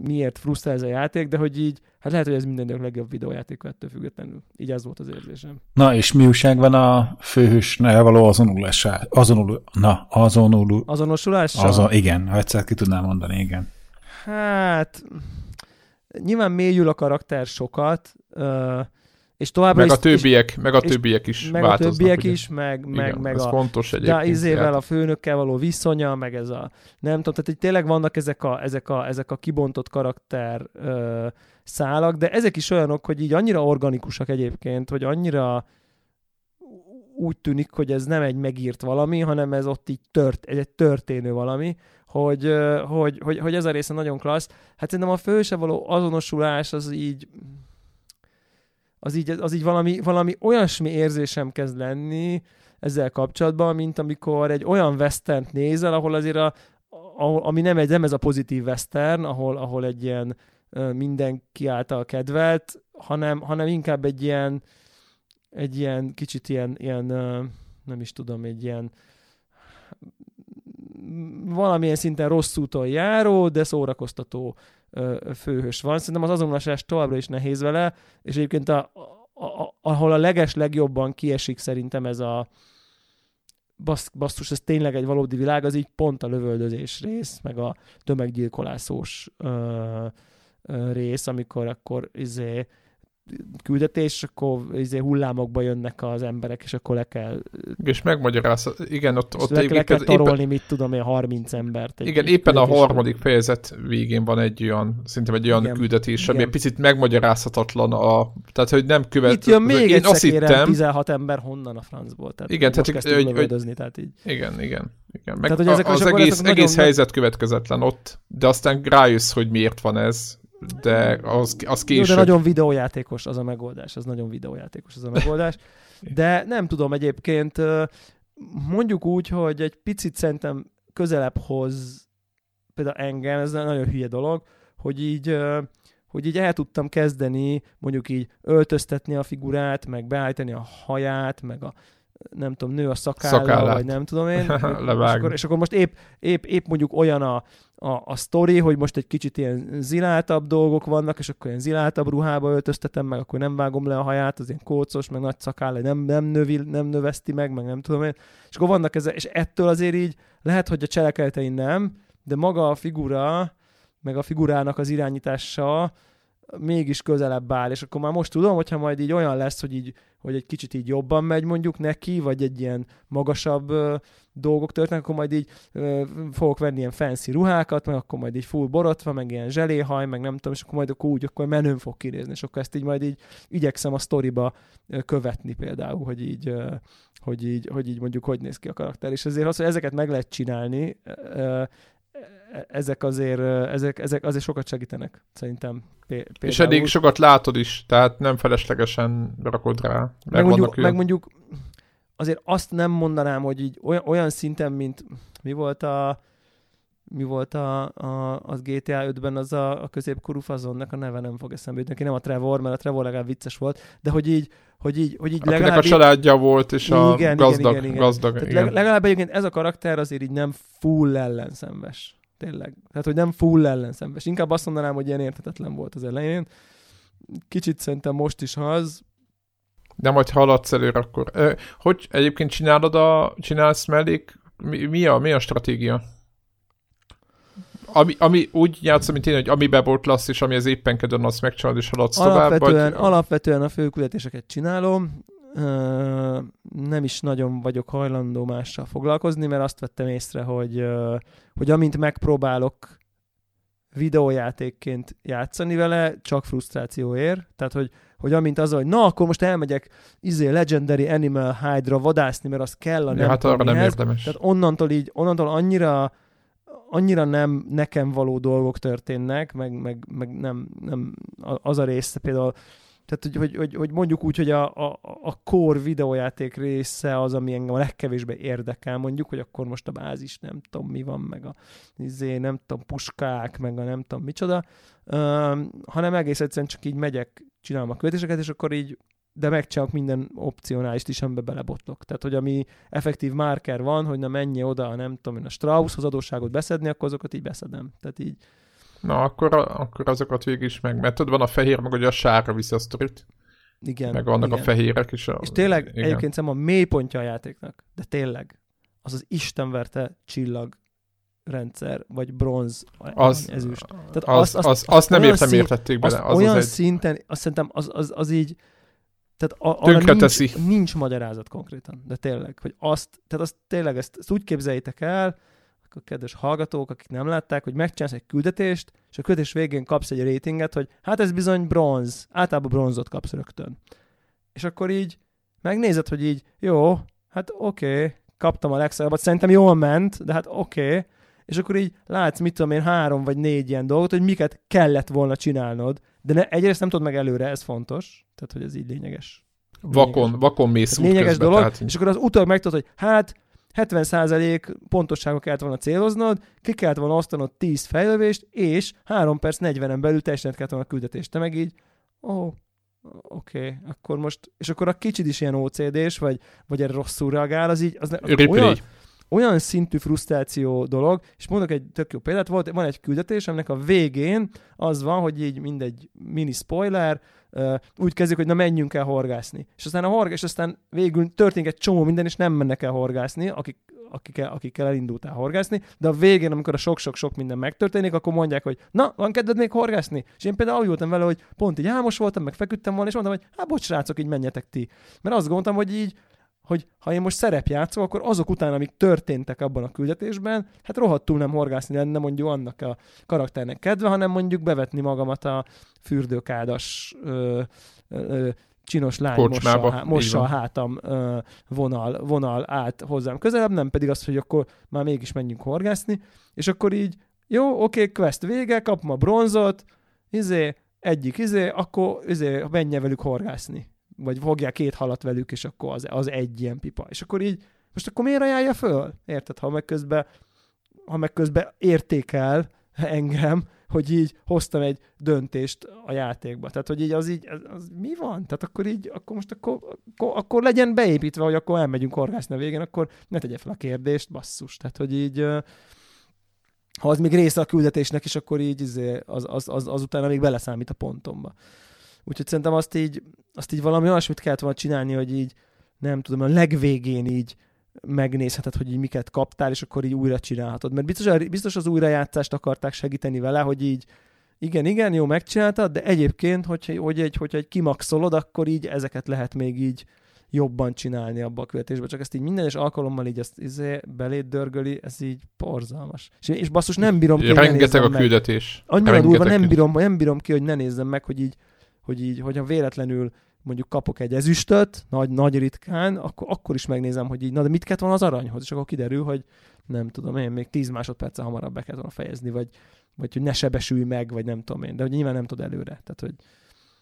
miért frusztrál ez a játék, de hogy így, hát lehet, hogy ez minden legjobb videójáték ettől függetlenül. Így az volt az érzésem. Na, és mi újság van a főhősnél való azonulásá? Azonul, na, azonul, Azonosulással? Azon, igen, ha egyszer ki tudnám mondani, igen. Hát, nyilván mélyül a karakter sokat, és továbbra meg is, a többiek, és, meg a többiek is meg a többiek ugye? is, meg, meg, Igen, meg ez a fontos egyébként. de izével a főnökkel való viszonya, meg ez a, nem tudom, tehát hogy tényleg vannak ezek a, ezek a, ezek a kibontott karakter ö, szálak, de ezek is olyanok, hogy így annyira organikusak egyébként, hogy annyira úgy tűnik, hogy ez nem egy megírt valami, hanem ez ott így tört, ez egy történő valami, hogy, hogy, hogy, hogy ez a része nagyon klassz. Hát szerintem a főse való azonosulás az így az így, az így valami, valami olyasmi érzésem kezd lenni ezzel kapcsolatban, mint amikor egy olyan western nézel, ahol azért a, ahol, ami nem, egy, nem ez a pozitív western, ahol, ahol egy ilyen mindenki által kedvelt, hanem, hanem inkább egy ilyen, egy ilyen kicsit ilyen, ilyen nem is tudom, egy ilyen valamilyen szinten rossz úton járó, de szórakoztató főhős van. Szerintem az azonosás továbbra is nehéz vele, és egyébként a, a, a, ahol a leges legjobban kiesik szerintem ez a basszus, ez tényleg egy valódi világ, az így pont a lövöldözés rész, meg a tömeggyilkolászós ö, ö, rész, amikor akkor izé, küldetés, akkor izé hullámokba jönnek az emberek, és akkor le kell... És megmagyaráz, igen, ott... ott le, le kell tarolni, éppen, mit tudom én, 30 embert. Egy, igen, egy éppen a harmadik fejezet végén van egy olyan, szinte egy olyan igen, küldetés, ami igen. egy picit megmagyarázhatatlan, a, tehát hogy nem követ... Itt jön még én azt hittem, 16 ember honnan a francból, tehát igen, tehát, hogy, hogy, tehát így. Igen, igen. igen. Meg tehát, hogy ezek az egész, egész helyzet következetlen ott, de aztán rájössz, hogy miért van ez, de az, az később. Jó, de nagyon videójátékos az a megoldás, az nagyon videójátékos az a megoldás. De nem tudom egyébként, mondjuk úgy, hogy egy picit szerintem közelebb hoz például engem, ez nagyon hülye dolog, hogy így, hogy így el tudtam kezdeni mondjuk így öltöztetni a figurát, meg beállítani a haját, meg a nem tudom, nő a szakálla, Szakállát. vagy nem tudom én. és, akkor, és akkor most épp, épp, épp mondjuk olyan a, a, a sztori, hogy most egy kicsit ilyen ziláltabb dolgok vannak, és akkor ilyen ziláltabb ruhába öltöztetem meg, akkor nem vágom le a haját, az ilyen kócos, meg nagy szakáll, nem, nem, növi, nem növeszti meg, meg nem tudom én. És akkor vannak ezek, és ettől azért így lehet, hogy a cselekedetein nem, de maga a figura, meg a figurának az irányítása mégis közelebb áll, és akkor már most tudom, hogyha majd így olyan lesz, hogy így hogy egy kicsit így jobban megy mondjuk neki, vagy egy ilyen magasabb ö, dolgok történnek, akkor majd így ö, fogok venni ilyen fancy ruhákat, meg akkor majd így full borotva, meg ilyen zseléhaj, meg nem tudom, és akkor majd akkor úgy, akkor menőn fog kinézni, és akkor ezt így majd így igyekszem a sztoriba követni például, hogy így, ö, hogy így, hogy így mondjuk hogy néz ki a karakter. És azért az, hogy ezeket meg lehet csinálni, ö, ezek azért, ezek, ezek azért sokat segítenek, szerintem. Például. És eddig sokat látod is, tehát nem feleslegesen rakod rá. Meg, meg, mondjuk, meg mondjuk azért azt nem mondanám, hogy így olyan, olyan szinten, mint mi volt a mi volt a, a, az GTA 5-ben az a, a középkorú fazonnak a neve nem fog eszembe jutni, neki nem a Trevor, mert a Trevor legalább vicces volt, de hogy így, hogy így, hogy így legalább... a családja volt, és a igen, gazdag, igen, igen, gazdag. Tehát igen. Legalább egyébként ez a karakter azért így nem full ellenszenves. Tényleg. Tehát, hogy nem full ellenszenves. Inkább azt mondanám, hogy ilyen érthetetlen volt az elején. Kicsit szerintem most is az. De majd haladsz előre akkor. Hogy egyébként csinálod a, csinálsz mellék, mi, mi, a, mi a stratégia? Ami, ami úgy játszom, mint én, hogy ami bebolt lesz, és ami az éppen kedven, azt megcsinálod, és haladsz alapvetően, tovább. Alapvetően a főküldetéseket csinálom, nem is nagyon vagyok hajlandó mással foglalkozni, mert azt vettem észre, hogy, hogy amint megpróbálok videójátékként játszani vele, csak frusztráció ér. Tehát, hogy, hogy amint az, hogy na, akkor most elmegyek izé Legendary Animal Hydra vadászni, mert az kell a nem ja, hát arra nem érdemes. Tehát onnantól így, onnantól annyira annyira nem nekem való dolgok történnek, meg, meg, meg nem, nem az a része például tehát, hogy, hogy, hogy, hogy mondjuk úgy, hogy a, a, a core videójáték része az, ami engem a legkevésbé érdekel, mondjuk, hogy akkor most a bázis nem tudom mi van, meg a izé, nem tudom, puskák, meg a nem tudom micsoda, um, hanem egész egyszerűen csak így megyek, csinálom a költéseket, és akkor így de megcsinálok minden opcionális is, amiben belebotlok. Tehát, hogy ami effektív marker van, hogy na menj oda, nem tudom én, a Strausshoz adósságot beszedni, akkor azokat így beszedem. Tehát így Na, akkor, akkor azokat végig is meg. Mert tudod, van a fehér, meg ugye a sárga viszi a sztorit. Igen. Meg vannak igen. a fehérek is. A, és tényleg igen. egyébként szerintem a mélypontja a játéknak, de tényleg, az az istenverte csillag rendszer, vagy bronz, az, ezüst. Tehát az, az, az, azt nem értem, szín, értették bele. Az, az olyan az egy... szinten, azt szerintem az, az, az így, tehát a, nincs, teszi. nincs magyarázat konkrétan, de tényleg, hogy azt, tehát azt tényleg ezt, ezt úgy képzeljétek el, a kedves hallgatók, akik nem látták, hogy megcsinálsz egy küldetést, és a küldetés végén kapsz egy ratinget, hogy hát ez bizony bronz, általában bronzot kapsz rögtön. És akkor így megnézed, hogy így, jó, hát oké, okay, kaptam a legszabbat, szerintem jól ment, de hát oké, okay. És akkor így látsz, mit tudom én, három vagy négy ilyen dolgot, hogy miket kellett volna csinálnod, de ne, egyrészt nem tudod meg előre, ez fontos, tehát hogy ez így lényeges. Vakon, lényeges. vakon mész Lényeges közben, dolog, tehát... és akkor az utólag megtudod, hogy hát 70% pontossága kellett volna céloznod, ki kellett volna osztanod 10 fejlövést, és 3 perc 40-en belül teljesen kellett volna a küldetést. Te meg így, ó, oh, oké, okay, akkor most, és akkor a kicsit is ilyen OCD-s, vagy, vagy erre rosszul reagál, az így, az, az olyan, olyan szintű frusztráció dolog, és mondok egy tök jó példát, volt, van egy küldetés, aminek a végén az van, hogy így mindegy mini spoiler, úgy kezdjük, hogy na menjünk el horgászni. És aztán a horgás, és aztán végül történik egy csomó minden, és nem mennek el horgászni, akik, akikkel, akikkel elindultál horgászni, de a végén, amikor a sok-sok-sok minden megtörténik, akkor mondják, hogy na, van kedved még horgászni? És én például úgy voltam vele, hogy pont így álmos voltam, meg feküdtem volna, és mondtam, hogy hát bocs, srácok, így menjetek ti. Mert azt gondoltam, hogy így hogy ha én most szerepjátszok, akkor azok után, amik történtek abban a küldetésben, hát rohadtul nem horgászni lenne mondjuk annak a karakternek kedve, hanem mondjuk bevetni magamat a fürdőkádas ö, ö, csinos lány mossa, a, mossa a hátam ö, vonal, vonal át hozzám közelebb, nem pedig az, hogy akkor már mégis menjünk horgászni, és akkor így, jó, oké, okay, quest vége, kapom a bronzot, izé, egyik izé, akkor izé, menje velük horgászni vagy fogják két halat velük, és akkor az, az egy ilyen pipa. És akkor így, most akkor miért ajánlja föl? Érted? Ha meg közben, ha meg közben értékel engem, hogy így hoztam egy döntést a játékba. Tehát, hogy így az így, az, az mi van? Tehát akkor így, akkor most akkor, akkor, akkor legyen beépítve, hogy akkor elmegyünk horgászni a végén, akkor ne tegye fel a kérdést, basszus. Tehát, hogy így ha az még része a küldetésnek is, akkor így izé, az, az, az, az utána még beleszámít a pontomba. Úgyhogy szerintem azt így, azt így valami olyasmit kellett volna csinálni, hogy így nem tudom, a legvégén így megnézheted, hogy így miket kaptál, és akkor így újra csinálhatod. Mert biztos, biztos az újrajátszást akarták segíteni vele, hogy így igen, igen, jó, megcsináltad, de egyébként, hogyha, hogy egy, hogyha egy kimaxolod, akkor így ezeket lehet még így jobban csinálni abba a követésbe, csak ezt így minden és alkalommal így ezt izé beléd dörgöli, ez így porzalmas. És, és basszus, nem bírom ki, Rengeteg a küldetés. Annyira durva, nem bírom, nem bírom ki, hogy ne nézzem meg, hogy így hogy így, hogyha véletlenül mondjuk kapok egy ezüstöt, nagy, nagy ritkán, akkor, akkor is megnézem, hogy így, na de mit kellett volna az aranyhoz, és akkor kiderül, hogy nem tudom én, még 10 másodperccel hamarabb be kellett volna fejezni, vagy, vagy hogy ne sebesülj meg, vagy nem tudom én, de hogy nyilván nem tud előre. Tehát, hogy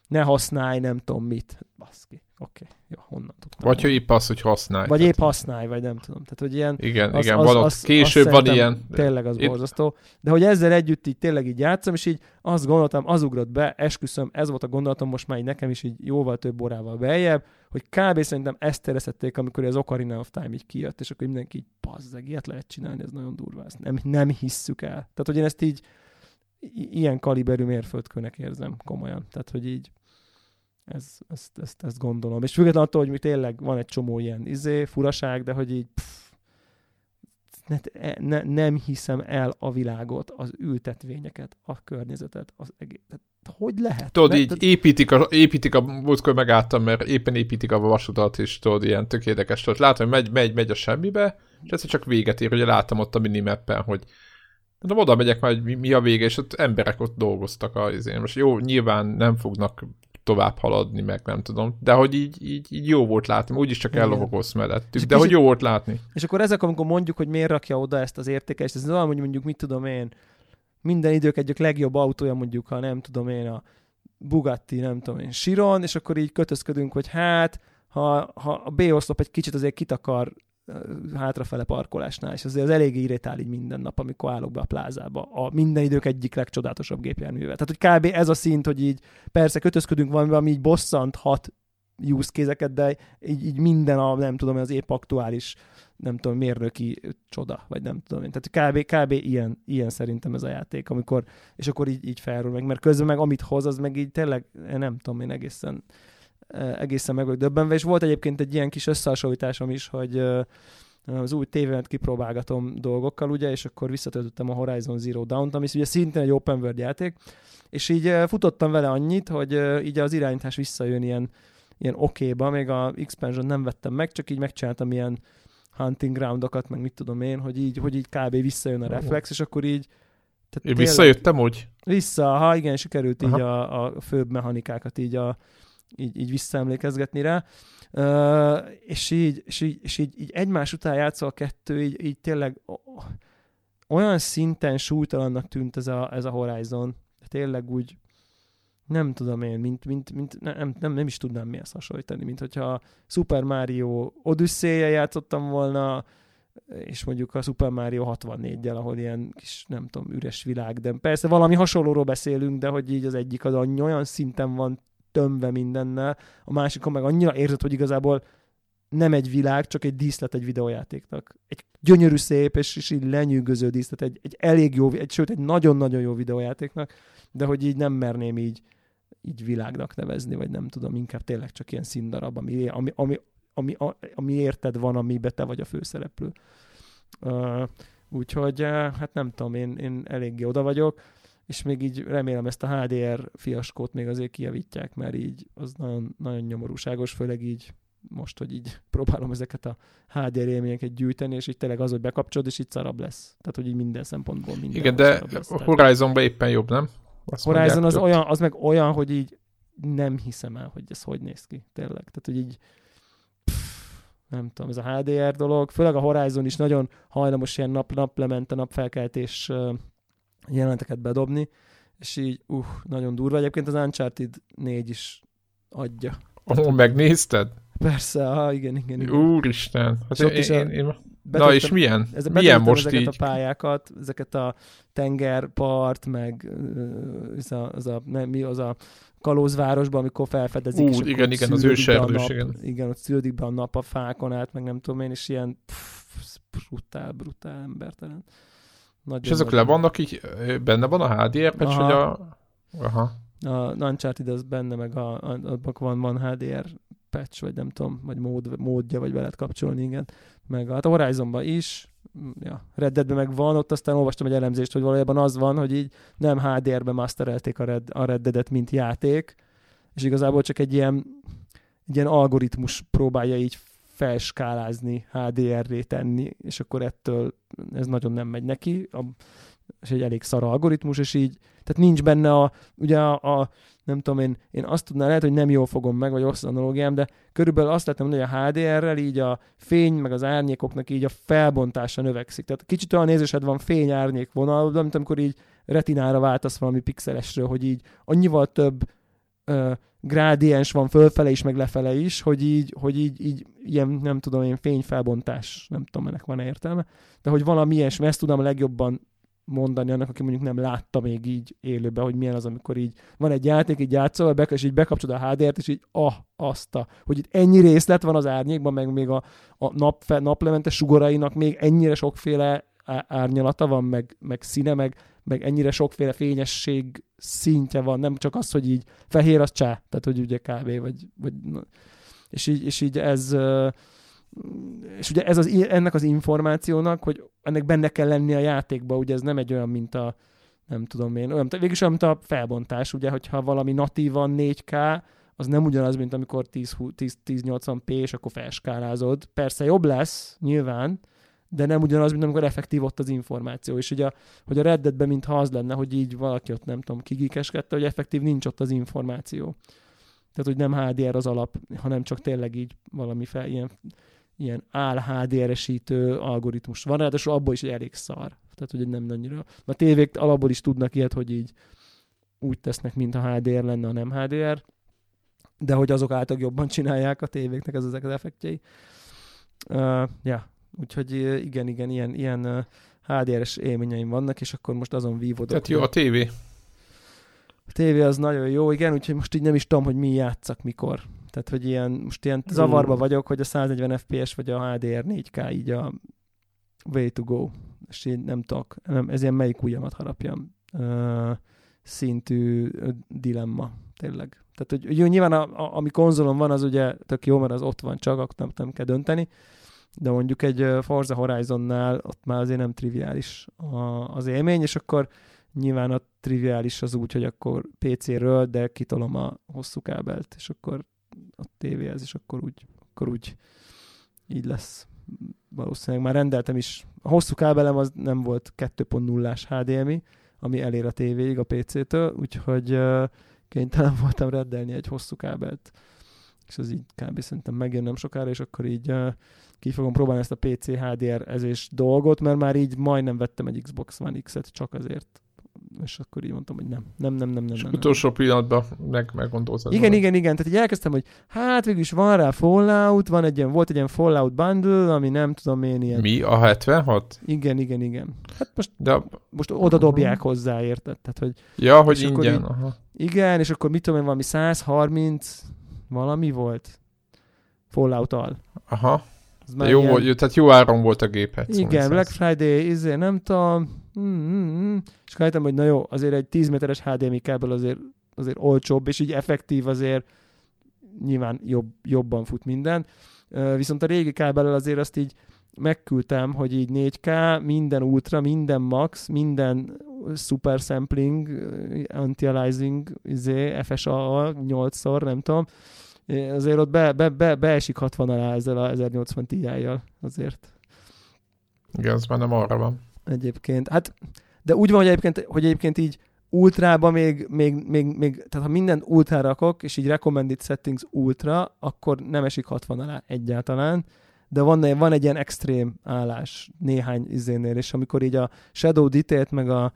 ne használj, nem tudom mit. Baszki. Oké, okay. jó, honnan tudtam. Vagy hogy épp az, hogy használj. Vagy épp használj, vagy nem tudom. Tehát, hogy ilyen... Igen, az, igen, az, van ott, az, később az van ilyen. Tényleg az Itt... borzasztó. De hogy ezzel együtt így tényleg így játszom, és így azt gondoltam, az ugrott be, esküszöm, ez volt a gondolatom most már így nekem is így jóval több órával beljebb, hogy kb. szerintem ezt érezhették, amikor az Ocarina of Time így kijött, és akkor mindenki így, pazzeg, ilyet lehet csinálni, ez nagyon durva, ezt nem, nem hisszük el. Tehát, hogy én ezt így ilyen kaliberű mérföldkőnek érzem komolyan. Tehát, hogy így ez, ezt, ezt, ezt gondolom. És függetlenül attól, hogy mi tényleg van egy csomó ilyen izé, furaság, de hogy így pff, ne, ne, nem hiszem el a világot, az ültetvényeket, a környezetet, az egész. Tehát, hogy lehet? Tudod, Mert- így építik a, építik a, múltkor megálltam, mert éppen építik a vasutat, és tudod, ilyen tök érdekes volt. Látom, hogy megy, megy, megy a semmibe, és egyszer csak véget ér, ugye láttam ott a minimappen, hogy Mondom, oda megyek már, hogy mi, mi a vége, és ott emberek ott dolgoztak a izén. Most jó, nyilván nem fognak tovább haladni, meg nem tudom, de hogy így, így, így jó volt látni, úgyis csak ellovagolsz mellettük, de hogy jó volt látni. És akkor ezek, amikor mondjuk, hogy miért rakja oda ezt az értékelést, ez olyan, hogy mondjuk, mit tudom én, minden idők egyik legjobb autója mondjuk, ha nem tudom én, a Bugatti, nem tudom én, Chiron, és akkor így kötözködünk, hogy hát, ha, ha a B oszlop egy kicsit azért kitakar hátrafele parkolásnál, és azért az elég irritál így minden nap, amikor állok be a plázába. A minden idők egyik legcsodálatosabb gépjárművel. Tehát, hogy kb. ez a szint, hogy így persze kötözködünk valamivel, ami így bosszanthat use case de így, így minden a, nem tudom, az épp aktuális nem tudom, mérnöki csoda, vagy nem tudom én. Tehát kb, kb ilyen, ilyen szerintem ez a játék, amikor, és akkor így, így felrúl meg, mert közben meg amit hoz, az meg így tényleg, nem tudom én egészen, egészen meg vagyok döbbenve, és volt egyébként egy ilyen kis összehasonlításom is, hogy az új tévémet kipróbálgatom dolgokkal, ugye, és akkor visszatöltöttem a Horizon Zero Dawn-t, ami ugye szintén egy open world játék, és így futottam vele annyit, hogy így az irányítás visszajön ilyen, ilyen okéba, még a expansion nem vettem meg, csak így megcsináltam ilyen hunting groundokat, meg mit tudom én, hogy így, hogy így kb. visszajön a reflex, és akkor így tehát Én tényleg- visszajöttem úgy? Vissza, ha igen, sikerült így Aha. a, a főbb mechanikákat így, a, így, így visszaemlékezgetni rá. Uh, és így, és, így, és így, így egymás után játszol a kettő, így, így tényleg olyan szinten súlytalannak tűnt ez a, ez a Horizon. Tényleg úgy, nem tudom én, mint, mint, mint nem, nem, nem is tudnám mihez hasonlítani, mint hogyha Super Mario odyssey játszottam volna, és mondjuk a Super Mario 64-jel, ahol ilyen kis, nem tudom, üres világ, de persze valami hasonlóról beszélünk, de hogy így az egyik az annyi olyan szinten van tömve mindennel, a másikon meg annyira érzed, hogy igazából nem egy világ, csak egy díszlet egy videójátéknak. Egy gyönyörű szép, és, és így lenyűgöző díszlet, egy, egy elég jó, egy, sőt, egy nagyon-nagyon jó videójátéknak, de hogy így nem merném így, így világnak nevezni, vagy nem tudom, inkább tényleg csak ilyen színdarab, ami, ami, ami, ami, a- ami érted van, amiben te vagy a főszereplő. Uh, úgyhogy, uh, hát nem tudom, én, én eléggé oda vagyok, és még így remélem ezt a HDR fiaskót még azért kijavítják, mert így az nagyon, nagyon nyomorúságos, főleg így most, hogy így próbálom ezeket a HDR élményeket gyűjteni, és így tényleg az, hogy bekapcsolod, és így szarabb lesz. Tehát, hogy így minden szempontból minden Igen, de lesz. a Tehát- Horizonban éppen jobb, nem? Azt Horizon az, olyan, az meg olyan, hogy így nem hiszem el, hogy ez hogy néz ki, tényleg. Tehát, hogy így nem tudom, ez a HDR dolog, főleg a Horizon is nagyon hajlamos ilyen nap, naplemente, napfelkeltés jeleneteket bedobni, és így, uh, nagyon durva. Egyébként az Uncharted 4 is adja. Ó, megnézted? Persze, ha, igen, igen, igen. Úristen. Hát én, is a- én, én, na és milyen? Ez milyen most ezeket így? a pályákat, ezeket a tengerpart, meg ez a, az a, nem, mi az a kalózvárosban, amikor felfedezik. Ú, igen, igen, az őserdős, igen. Igen, ott szűrődik be a nap a fákon át, meg nem tudom én, és ilyen pff, brutál, brutál embertelen. Nagyon, És ezek le vannak így, benne van a HDR patch, Aha. vagy a... Aha. A Uncharted az benne, meg a, abban van, van HDR patch, vagy nem tudom, vagy mód, módja, vagy veled kapcsolni, igen. Meg hát a Horizonban is, ja, Red Deadben meg van, ott aztán olvastam egy elemzést, hogy valójában az van, hogy így nem HDR-ben masterelték a Red, a Red Dead-et, mint játék, és igazából csak egy ilyen, egy ilyen algoritmus próbálja így felskálázni, HDR-ré tenni, és akkor ettől ez nagyon nem megy neki, a, és egy elég szar algoritmus, és így, tehát nincs benne a, ugye a, a nem tudom én, én azt tudnám, lehet, hogy nem jól fogom meg, vagy rossz analógiám, de körülbelül azt mondani, hogy a HDR-rel így a fény, meg az árnyékoknak így a felbontása növekszik. Tehát kicsit olyan nézésed van fény-árnyék vonal, mint amikor így retinára váltasz valami pixelesről, hogy így annyival több ö, grádiens van fölfele is, meg lefele is, hogy így, hogy így, így ilyen, nem tudom én, fényfelbontás, nem tudom, ennek van értelme, de hogy valami ilyesmi, ezt tudom a legjobban mondani annak, aki mondjuk nem látta még így élőben, hogy milyen az, amikor így van egy játék, így játszol, be, és így bekapcsolod a HDR-t, és így ah, azt a, hogy itt ennyi részlet van az árnyékban, meg még a, a nap, naplemente sugorainak még ennyire sokféle árnyalata van, meg, meg színe, meg, meg ennyire sokféle fényesség szintje van, nem csak az, hogy így fehér az csá, tehát hogy ugye kávé, vagy, vagy és így, és így ez, és ugye ez az, ennek az információnak, hogy ennek benne kell lenni a játékba, ugye ez nem egy olyan, mint a nem tudom én, olyan, végülis olyan, mint a felbontás, ugye, hogyha valami natívan 4K, az nem ugyanaz, mint amikor 1080p, és akkor felskálázod. Persze jobb lesz, nyilván, de nem ugyanaz, mint amikor effektív ott az információ. És ugye, hogy a Redditben mintha az lenne, hogy így valaki ott nem tudom, kigikeskedte, hogy effektív nincs ott az információ. Tehát, hogy nem HDR az alap, hanem csak tényleg így valami fel, ilyen, ilyen áll HDR-esítő algoritmus van, ráadásul abból is elég szar. Tehát, hogy nem annyira. A tévék alapból is tudnak ilyet, hogy így úgy tesznek, mint a HDR lenne, a nem HDR, de hogy azok által jobban csinálják a tévéknek ez ezek az effektjei. Uh, ja, úgyhogy igen, igen, ilyen, ilyen HDR-es élményeim vannak, és akkor most azon vívódok. Tehát jó a tévé. A tévé az nagyon jó, igen, úgyhogy most így nem is tudom, hogy mi játszak mikor. Tehát, hogy ilyen, most ilyen zavarba vagyok, hogy a 140 FPS vagy a HDR 4K így a way to go. És így nem tudok, nem, ez ilyen melyik ujjamat harapjam uh, szintű dilemma, tényleg. Tehát, hogy, hogy nyilván a, a, ami konzolon van, az ugye tök jó, mert az ott van csak, akkor nem, nem kell dönteni, de mondjuk egy Forza Horizonnál ott már azért nem triviális az élmény, és akkor nyilván a triviális az úgy, hogy akkor PC-ről, de kitolom a hosszú kábelt, és akkor a tévéhez, és akkor úgy, akkor úgy így lesz. Valószínűleg már rendeltem is. A hosszú kábelem az nem volt 2.0-ás HDMI, ami elér a tévéig a PC-től, úgyhogy kénytelen voltam reddelni egy hosszú kábelt. És az így kb. szerintem megjön nem sokára, és akkor így uh, ki fogom próbálni ezt a PC HDR ezés dolgot, mert már így majdnem vettem egy Xbox One X-et csak azért, és akkor így mondtam, hogy nem, nem, nem, nem, nem. És nem, utolsó nem. pillanatban meg, meggondoltad. Igen, igen, igen, tehát így elkezdtem, hogy hát végül is van rá Fallout, van egy ilyen, volt egy ilyen Fallout bundle, ami nem tudom én ilyen. Mi? A 76? Igen, igen, igen. Hát most, De... most oda dobják hozzá, érted? Tehát, hogy, ja, hogy ingyen. Így, aha. Igen, és akkor mit tudom én, valami 130 valami volt Fallout-al. Aha. Jó ilyen... volt, tehát jó áron volt a gép. Hát Igen, Black Friday, izé, nem tudom, Mm-hmm. És rájöttem, hogy na jó, azért egy 10 méteres HDMI kábel azért, azért olcsóbb, és így effektív azért nyilván jobb, jobban fut minden. Viszont a régi kábellel azért azt így megküldtem, hogy így 4K, minden ultra, minden max, minden super sampling, anti-aliasing, izé, FSA 8-szor, nem tudom. Azért ott be, be, be, beesik 60 alá ezzel a 1080 Ti-jal azért. Igen, az már nem arra van egyébként. Hát, de úgy van, hogy egyébként, hogy egyébként így ultrába még, még, még, még, tehát ha minden ultra rakok, és így recommended settings ultra, akkor nem esik 60 alá egyáltalán, de van, van egy ilyen extrém állás néhány izénél, és amikor így a shadow detail meg a,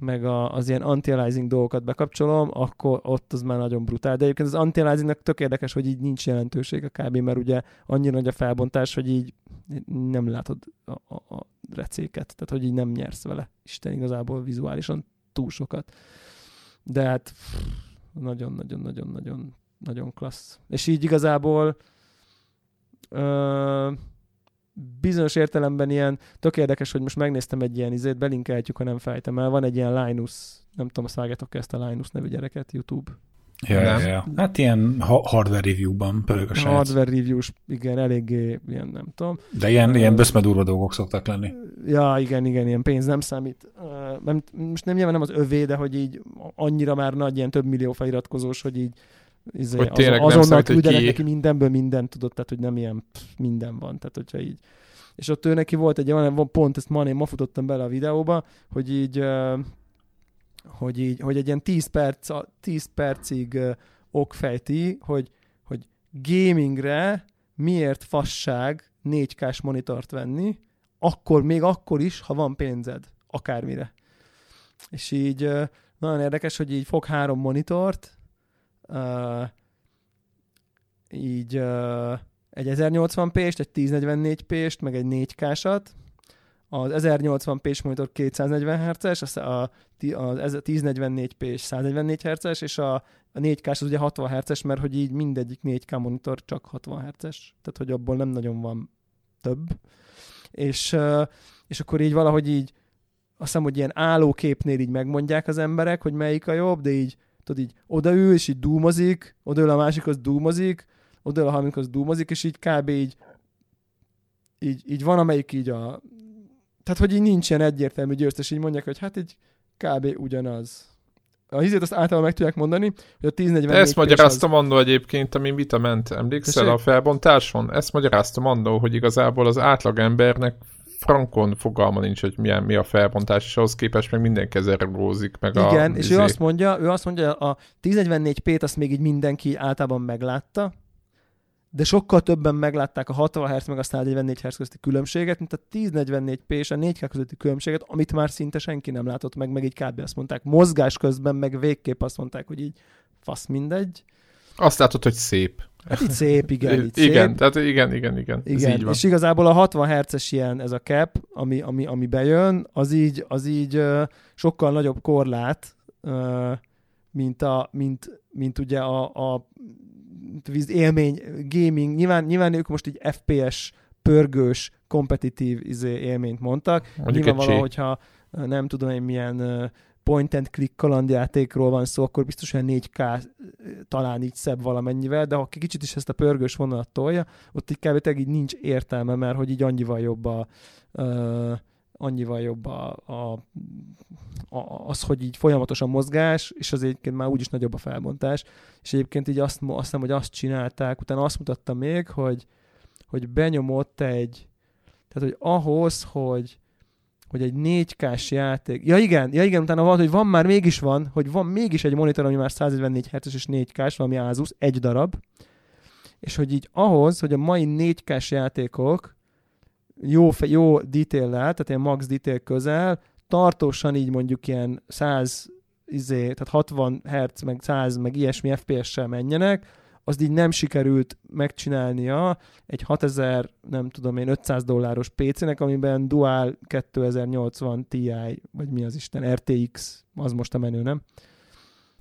meg a, az ilyen anti-aliasing dolgokat bekapcsolom, akkor ott az már nagyon brutál. De egyébként az anti-aliasingnek tök érdekes, hogy így nincs jelentőség a kb, mert ugye annyira nagy a felbontás, hogy így nem látod a, a, a recéket, tehát hogy így nem nyersz vele. Isten igazából vizuálisan túl sokat. De hát nagyon-nagyon-nagyon-nagyon nagyon klassz. És így igazából ö, bizonyos értelemben ilyen, tök érdekes, hogy most megnéztem egy ilyen izét, belinkelhetjük, ha nem fejtem el, van egy ilyen Linus, nem tudom, szálljátok ezt a Linus nevű gyereket YouTube. Ja, ja, ja. Hát ilyen hardware review-ban pörög a srác. Hardware reviews, igen, eléggé ilyen, nem tudom. De ilyen, uh, ilyen beszmedúrva dolgok szoktak lenni. Ja, igen, igen, ilyen pénz nem számít. Uh, most nem nyilván nem az övé, de hogy így annyira már nagy, ilyen több millió feliratkozós, hogy így izé, hogy tényleg az, azonnal küldenek neki mindenből mindent, tudod, tehát hogy nem ilyen pff, minden van, tehát hogyha így és ott ő neki volt egy olyan, pont ezt ma, én ma futottam bele a videóba, hogy így hogy így, hogy egy ilyen 10, perc, 10 percig okfejti, hogy, hogy gamingre miért fasság 4K-s monitort venni, akkor, még akkor is, ha van pénzed, akármire. És így nagyon érdekes, hogy így fog három monitort, uh, így uh, egy 1080p-st, egy 1044p-st, meg egy 4K-sat, az 1080p-s monitor 240 Hz-es, az, a, a 1044p 144 Hz-es, és a, a 4K az ugye 60 Hz-es, mert hogy így mindegyik 4K monitor csak 60 Hz-es, tehát hogy abból nem nagyon van több. És, és akkor így valahogy így azt hiszem, hogy ilyen állóképnél így megmondják az emberek, hogy melyik a jobb, de így, tudod, így odaül, és így dúmozik, odaül a másik, az dúmozik, odaül a harmadikhoz dúmozik, és így kb. így így, így van, amelyik így a... Tehát, hogy így nincs ilyen egyértelmű győztes, így mondják, hogy hát így kb. ugyanaz. A hizét azt általában meg tudják mondani, hogy a 1044 Ezt magyaráztam annó egyébként, ami vita ment. Emlékszel Tessék? a felbontáson? Ezt magyaráztam annó, hogy igazából az átlagembernek frankon fogalma nincs, hogy milyen, mi a felbontás, és ahhoz képest meg mindenki ezzel rugózik, meg a... Igen, és ő izé- azt mondja, ő azt mondja, a 1044p-t azt még így mindenki általában meglátta, de sokkal többen meglátták a 60 Hz meg a 144 Hz közötti különbséget, mint a 1044p és a 4K közötti különbséget, amit már szinte senki nem látott meg, meg így kb. azt mondták. Mozgás közben meg végképp azt mondták, hogy így fasz mindegy. Azt látod, hogy szép. Hát itt szép, igen, itt igen, szép. tehát igen, igen, igen. Ez Igen, így van. és igazából a 60 Hz-es ilyen, ez a cap, ami, ami, ami bejön, az így, az így uh, sokkal nagyobb korlát, uh, mint, a, mint, mint ugye a, a élmény, gaming, nyilván, nyilván ők most így FPS, pörgős, kompetitív izé, élményt mondtak. Mondjuk Nyilvánvalóan, hogyha nem tudom én milyen ö, point and click kalandjátékról van szó, akkor biztos olyan 4K talán így szebb valamennyivel, de ha kicsit is ezt a pörgős vonalat tolja, ott így kb. így nincs értelme, mert hogy így annyival jobb a, ö, annyival jobb a, a, a, az, hogy így folyamatos a mozgás, és az egyébként már úgyis nagyobb a felbontás, és egyébként így azt, azt hiszem, hogy azt csinálták, utána azt mutatta még, hogy, hogy benyomott egy, tehát hogy ahhoz, hogy hogy egy 4K-s játék, ja igen, ja igen, utána van, hogy van már mégis van, hogy van mégis egy monitor, ami már 154 Hz és 4K-s, valami Asus, egy darab, és hogy így ahhoz, hogy a mai 4K-s játékok jó, jó detail tehát ilyen max detail közel, tartósan így mondjuk ilyen 100 izé, tehát 60 Hz, meg 100, meg ilyesmi FPS-sel menjenek, azt így nem sikerült megcsinálnia egy 6000, nem tudom én, 500 dolláros PC-nek, amiben Dual 2080 Ti, vagy mi az Isten, RTX, az most a menő, nem?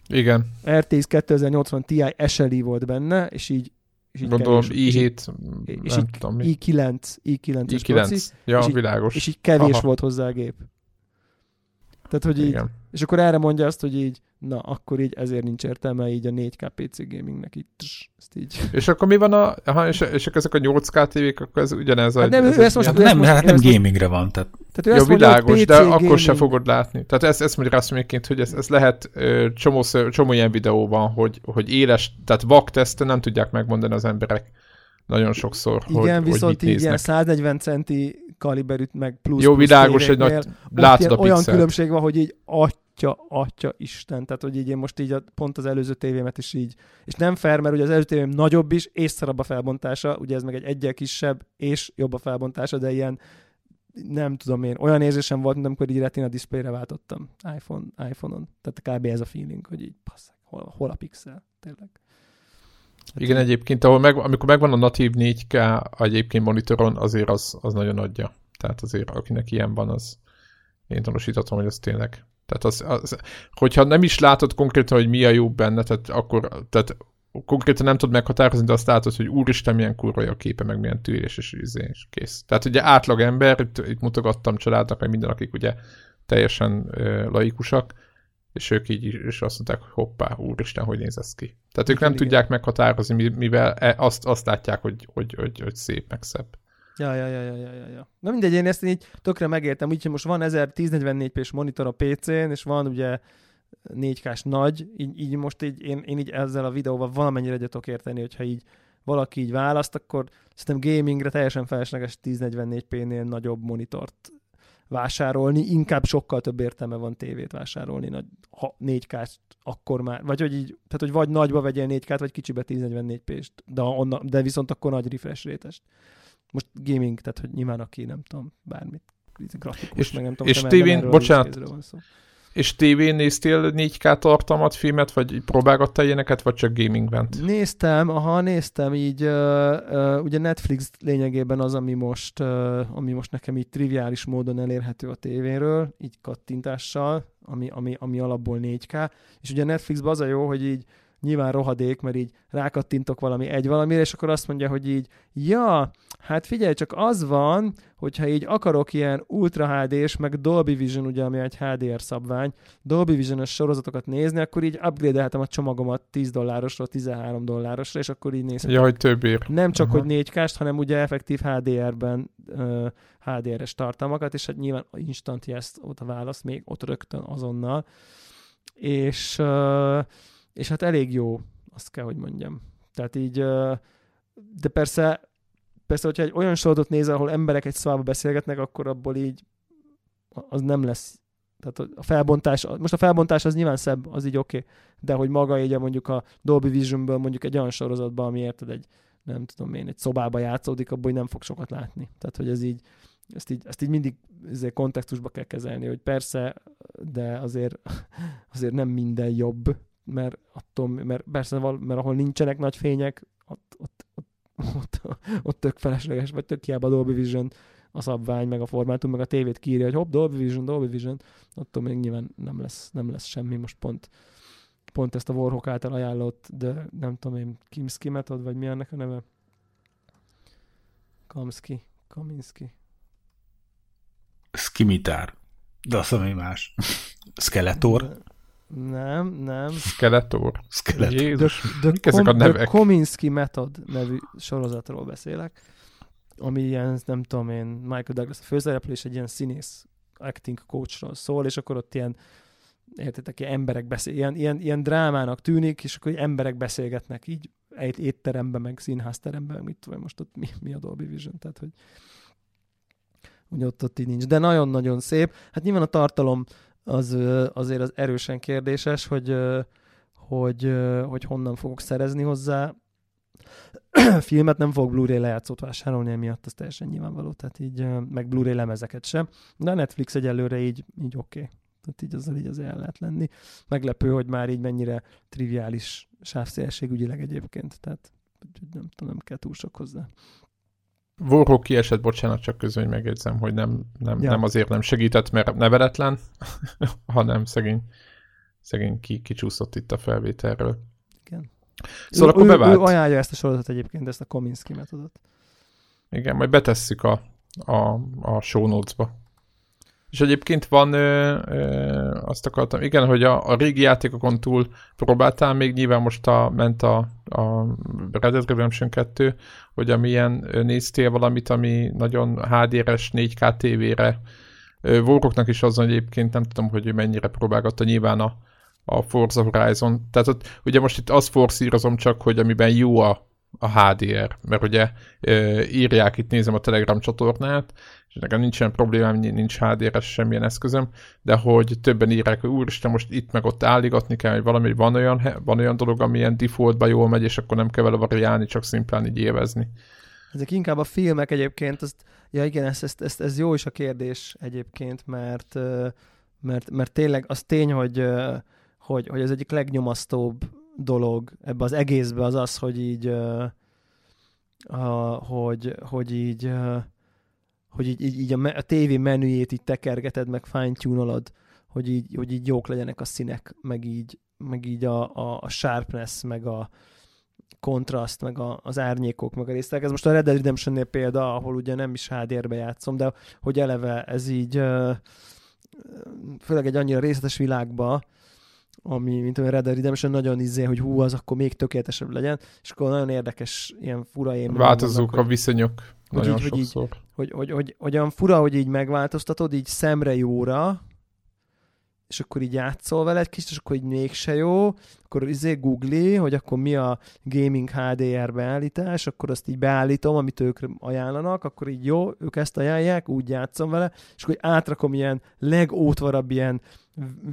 Igen, RTX 2080 Ti SLI volt benne, és így, és így gondolom kevés- és így- i7, és nem így tudom mi. i9, i9-es proci, i9. Ja, és így- világos. és így kevés Aha. volt hozzá a gép. Tehát, hogy így, Igen. És akkor erre mondja azt, hogy így, na, akkor így ezért nincs értelme így a 4K PC gamingnek így, tss, ezt így. És akkor mi van a... Aha, és, és akkor ezek a 8K tévék, akkor ez ugyanez a... Hát nem, ez ő ezt most- nem, most- hát nem gamingre van, tehát Tehát ő Jó, azt mondja, hogy világos, PC de akkor se gaming. fogod látni. Tehát ezt, ezt magyaráztam egyébként, hogy ez, ez lehet csomó, csomó ilyen videó van, hogy, hogy éles, tehát vak teszten nem tudják megmondani az emberek nagyon sokszor, Igen, hogy, viszont hogy így ilyen néznek. 140 centi kaliberűt, meg plusz Jó, plusz világos, tévéknél, nagy... Látod a olyan pixelt. különbség van, hogy így atya, atya Isten, tehát hogy így én most így a, pont az előző tévémet is így, és nem fair, mert ugye az előző tévém nagyobb is, és szarabb a felbontása, ugye ez meg egy egyel kisebb, és jobb a felbontása, de ilyen nem tudom én, olyan érzésem volt, mint amikor így retina displayre váltottam iPhone, iPhone-on. Tehát kb. ez a feeling, hogy így passzak, hol, hol a pixel, tényleg. Hát Igen, egyébként, ahol meg, amikor megvan a natív 4K egyébként monitoron, azért az, az nagyon adja. Tehát azért, akinek ilyen van, az én tanúsíthatom, hogy az tényleg. Tehát az, az, hogyha nem is látod konkrétan, hogy mi a jó benne, tehát akkor, tehát konkrétan nem tudod meghatározni, de azt látod, hogy úristen, milyen kurva a képe, meg milyen tűrés, és, izé, és kész. Tehát ugye átlag ember, itt, itt mutogattam családnak, meg minden, akik ugye teljesen ö, laikusak, és ők így is azt mondták, hogy hoppá, úristen, hogy néz ez ki. Tehát ők Igen, nem igen. tudják meghatározni, mi- mivel e- azt, azt látják, hogy, hogy, hogy, hogy szép, meg szebb. Ja, ja, ja, ja, ja, ja, ja. Na mindegy, én ezt így tökre megértem, úgyhogy most van 1044p-s monitor a PC-n, és van ugye 4K-s nagy, így, így most így, én, én így ezzel a videóval valamennyire egyet tudok érteni, hogyha így valaki így választ, akkor szerintem gamingre teljesen felesleges 1044p-nél nagyobb monitort vásárolni, inkább sokkal több értelme van tévét vásárolni, nagy, ha 4K-t akkor már, vagy hogy így, tehát hogy vagy nagyba vegyél 4K-t, vagy kicsibe 1044p-st, de, onna, de viszont akkor nagy refresh rate-est. Most gaming, tehát hogy nyilván aki nem tudom, bármit grafikus, És- meg nem tudom, és tévén- bocsánat, van szó. És tévén néztél 4K tartalmat, filmet, vagy próbálgattál ilyeneket, vagy csak gaming bent? Néztem, aha, néztem így, uh, uh, ugye Netflix lényegében az, ami most, uh, ami most nekem így triviális módon elérhető a tévéről, így kattintással, ami, ami, ami alapból 4K, és ugye Netflixben az a jó, hogy így nyilván rohadék, mert így rákattintok valami egy valamire, és akkor azt mondja, hogy így, ja, hát figyelj, csak az van, hogyha így akarok ilyen Ultra HD-s, meg Dolby Vision, ugye, ami egy HDR szabvány, Dolby Vision-ös sorozatokat nézni, akkor így upgrade a csomagomat 10 dollárosra, 13 dollárosra, és akkor így nézhetem. Ja, hogy több ér. Nem csak, uh-huh. hogy 4 k hanem ugye effektív HDR-ben uh, HDR-es tartalmakat, és hát nyilván instant yes ott a válasz, még ott rögtön azonnal. És, uh, és hát elég jó, azt kell, hogy mondjam. Tehát így, de persze Persze, hogyha egy olyan sorozatot nézel, ahol emberek egy szobába beszélgetnek, akkor abból így az nem lesz. Tehát a felbontás, most a felbontás az nyilván szebb, az így oké, okay. de hogy maga így mondjuk a Dolby Visionből mondjuk egy olyan sorozatban, ami érted egy, nem tudom én, egy szobába játszódik, abból nem fog sokat látni. Tehát, hogy ez így, ezt így, ezt így mindig ezért kontextusba kell kezelni, hogy persze, de azért, azért nem minden jobb, mert attól, mert persze, mert ahol nincsenek nagy fények, ott, ott, ott ott, ott tök felesleges, vagy tök hiába Dolby Vision a szabvány, meg a formátum, meg a tévét kírja, hogy hopp, Dolby Vision, Dolby Vision, attól még nyilván nem lesz, nem lesz semmi. Most pont, pont ezt a Warhawk által ajánlott, de nem tudom én, Kimski metod, vagy mi ennek a neve? Kamski, Kaminski. Skimitár. De azt ami más. Skeletor. Nem, nem. Skeletor. Skeletor. Jézus, The, mik ezek a nevek? The Kominsky Method nevű sorozatról beszélek, ami ilyen, nem tudom én, Michael Douglas a főszereplő, és egy ilyen színész acting coachról szól, és akkor ott ilyen értitek, ilyen emberek beszél, ilyen, ilyen, ilyen drámának tűnik, és akkor emberek beszélgetnek így egy étteremben, meg színházteremben, meg mit tudom, most ott mi, mi a Dolby Vision, tehát hogy úgy ott, ott így nincs. De nagyon-nagyon szép. Hát nyilván a tartalom az azért az erősen kérdéses, hogy, hogy, hogy honnan fogok szerezni hozzá. Filmet nem fog Blu-ray lejátszót vásárolni emiatt, az teljesen nyilvánvaló, tehát így, meg Blu-ray lemezeket sem. De a Netflix egyelőre így, így oké. Okay. Tehát így azzal így az el lehet lenni. Meglepő, hogy már így mennyire triviális sávszélességügyileg egyébként, tehát nem nem kell túl sok hozzá. Warhawk kiesett, bocsánat, csak közül, hogy megjegyzem, hogy nem, nem, ja. nem azért nem segített, mert neveletlen, hanem szegény, szegény ki, kicsúszott itt a felvételről. Igen. Szóval ő, akkor bevált. Ő, ő ajánlja ezt a sorozatot egyébként, ezt a Kominsky metodot. Igen, majd betesszük a, a, a show notes-ba. És egyébként van, ö, ö, azt akartam, igen, hogy a, a régi játékokon túl próbáltál még, nyilván most a, ment a, a Red Dead Redemption 2, hogy amilyen néztél valamit, ami nagyon HDR-es 4K tévére. Voroknak is azon egyébként nem tudom, hogy ő mennyire próbálgatta nyilván a, a Forza Horizon. Tehát ott, ugye most itt azt forszírozom csak, hogy amiben jó a, a HDR, mert ugye írják, itt nézem a Telegram csatornát, és nekem nincsen problémám, nincs HDR-es semmilyen eszközöm, de hogy többen írják, hogy úristen, most itt meg ott álligatni kell, hogy valami, van olyan, van olyan dolog, ami ilyen defaultba jól megy, és akkor nem kell vele variálni, csak szimplán így élvezni. Ezek inkább a filmek egyébként, azt, ja igen, ez, ez, ez, ez jó is a kérdés egyébként, mert, mert, mert tényleg az tény, hogy, hogy, hogy az egyik legnyomasztóbb dolog ebbe az egészbe az az, hogy így, uh, hogy, hogy így uh, hogy így, így, így a, me- a tévé menüjét így tekergeted, meg fine hogy így, hogy így jók legyenek a színek, meg így, meg így a, a, a sharpness, meg a kontraszt, meg a, az árnyékok, meg a részletek. Ez most a Red Dead Redemption-nél példa, ahol ugye nem is HDR-be játszom, de hogy eleve ez így főleg egy annyira részletes világba, ami, mint a Red Dead Redemption, nagyon izé, hogy hú, az akkor még tökéletesebb legyen, és akkor nagyon érdekes ilyen fura én. Változók a viszonyok hogy nagyon így, sokszor. Hogy, így, hogy, hogy, hogy, hogy olyan fura, hogy így megváltoztatod, így szemre jóra, és akkor így játszol vele egy kicsit, és akkor így mégse jó, akkor izé googli, hogy akkor mi a gaming HDR beállítás, akkor azt így beállítom, amit ők ajánlanak, akkor így jó, ők ezt ajánlják, úgy játszom vele, és akkor átrakom ilyen legótvarabb ilyen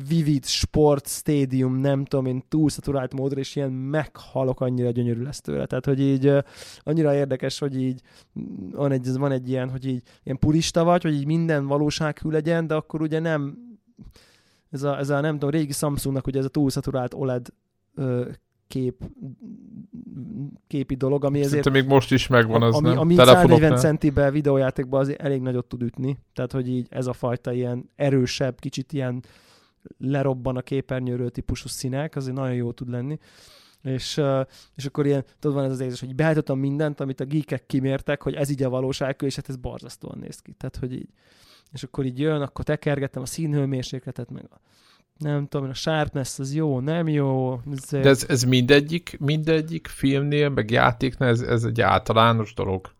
Vivid Sport Stadium, nem tudom én, túlszaturált módra, és ilyen meghalok, annyira gyönyörű lesz tőle. Tehát, hogy így annyira érdekes, hogy így van egy, van egy ilyen, hogy így ilyen purista vagy, hogy így minden valósághű legyen, de akkor ugye nem ez a, ez a nem tudom, régi Samsungnak ugye ez a túlszaturált OLED ö, kép, képi dolog, ami ezért... Szerintem még most is megvan az, ami, nem? Ami 140 centibe videójátékban azért elég nagyot tud ütni, tehát hogy így ez a fajta ilyen erősebb, kicsit ilyen lerobban a képernyőről típusú színek, azért nagyon jó tud lenni. És, és akkor ilyen, tudod, van ez az érzés, hogy beállítottam mindent, amit a geekek kimértek, hogy ez így a valóság, és hát ez borzasztóan néz ki. Tehát, hogy így, és akkor így jön, akkor tekergettem a színhőmérsékletet, meg a nem tudom, a sharpness az jó, nem jó. Ez, De ez, ez mindegyik, mindegyik filmnél, meg játéknál, ez, ez egy általános dolog.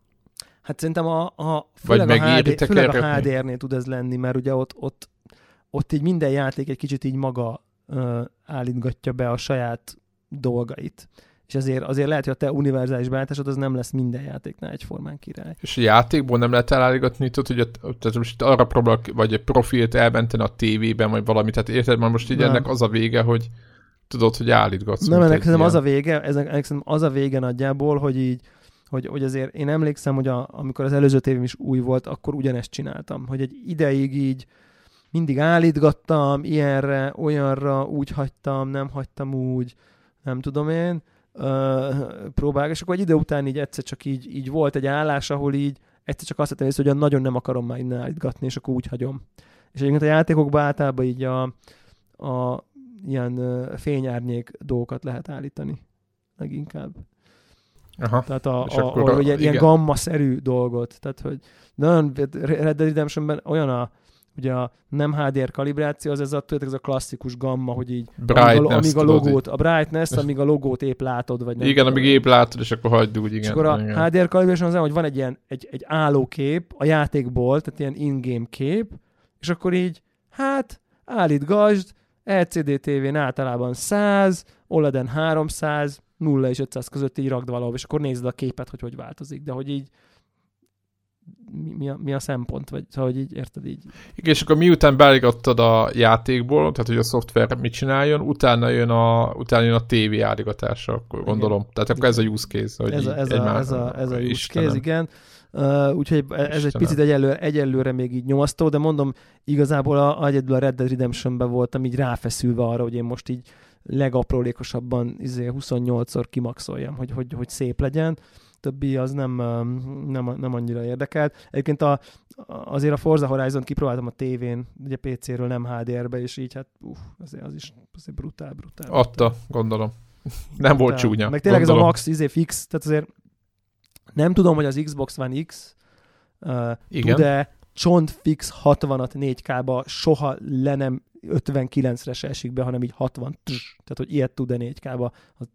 Hát szerintem a, a főleg, Vagy a, HD, főleg a? HDR-nél tud ez lenni, mert ugye ott, ott, ott így minden játék egy kicsit így maga ö, állítgatja be a saját dolgait. És ezért azért lehet, hogy a te univerzális beállításod az nem lesz minden játéknál egyformán király. És a játékból nem lehet elállítani, tudod, hogy a, tehát most arra próbálok, vagy egy profilt elmenteni a tévében, vagy valamit, tehát érted, már most így Nem. ennek az a vége, hogy tudod, hogy állítgatsz. Nem, ennek szerintem az a vége, ennek szerintem az a vége nagyjából, hogy így, hogy, hogy azért én emlékszem, hogy a, amikor az előző tévém is új volt, akkor ugyanezt csináltam, hogy egy ideig így mindig állítgattam, ilyenre, olyanra, úgy hagytam, nem hagytam úgy, nem tudom én, próbálok, és akkor egy idő után így egyszer csak így, így volt egy állás, ahol így egyszer csak azt észre, hogy nagyon nem akarom már innen állítgatni, és akkor úgy hagyom. És egyébként a játékokban általában így a, a ilyen fényárnyék dolgokat lehet állítani leginkább. Aha. Tehát a, a, a, a- ugye, ilyen gamma-szerű dolgot. Tehát, hogy nagyon Red Dead Redemptionben olyan a ugye a nem HDR kalibráció, az ez a, tudod, ez a klasszikus gamma, hogy így amíg a, amíg a logót, a brightness, amíg a logót épp látod, vagy nem Igen, tudom. amíg épp látod, és akkor hagyd úgy, És igen. akkor a igen. HDR calibration az olyan, hogy van egy ilyen egy, egy állókép a játékból, tehát ilyen in-game kép, és akkor így, hát, állítgasd, LCD TV-n általában 100, OLED-en 300, 0 és 500 között így rakd valahol, és akkor nézd a képet, hogy hogy változik, de hogy így mi, mi, a, mi a szempont, vagy szóval, hogy így érted így. Igen, és akkor miután beállítottad a játékból, tehát hogy a szoftver mit csináljon, utána jön a, utána jön a tévé állígatása, akkor Igen. gondolom. Tehát akkor ez a use case. Hogy Ez a, ez, a, ez, a, ez a use Istenem. case, igen. Uh, úgyhogy ez egy Istenem. picit egyelőre, egyelőre még így nyomasztó, de mondom, igazából a, egyedül a Red Dead Redemption-ben voltam így ráfeszülve arra, hogy én most így legaprólékosabban izé 28-szor kimaxoljam, hogy, hogy, hogy szép legyen. Többi az nem, nem, nem annyira érdekelt. Egyébként a, azért a Forza Horizon kipróbáltam a tévén, ugye PC-ről, nem HDR-be, és így hát uff, azért az is azért brutál, brutál. Adta, gondolom. Nem volt brutál. csúnya. Meg tényleg ez a gondolom. max izé fix, tehát azért nem tudom, hogy az Xbox One X uh, Igen. tud-e csont fix 60-at 4K-ba soha le nem 59-re se esik be, hanem így 60. tss, Tehát, hogy ilyet tud-e 4K-ba. Az-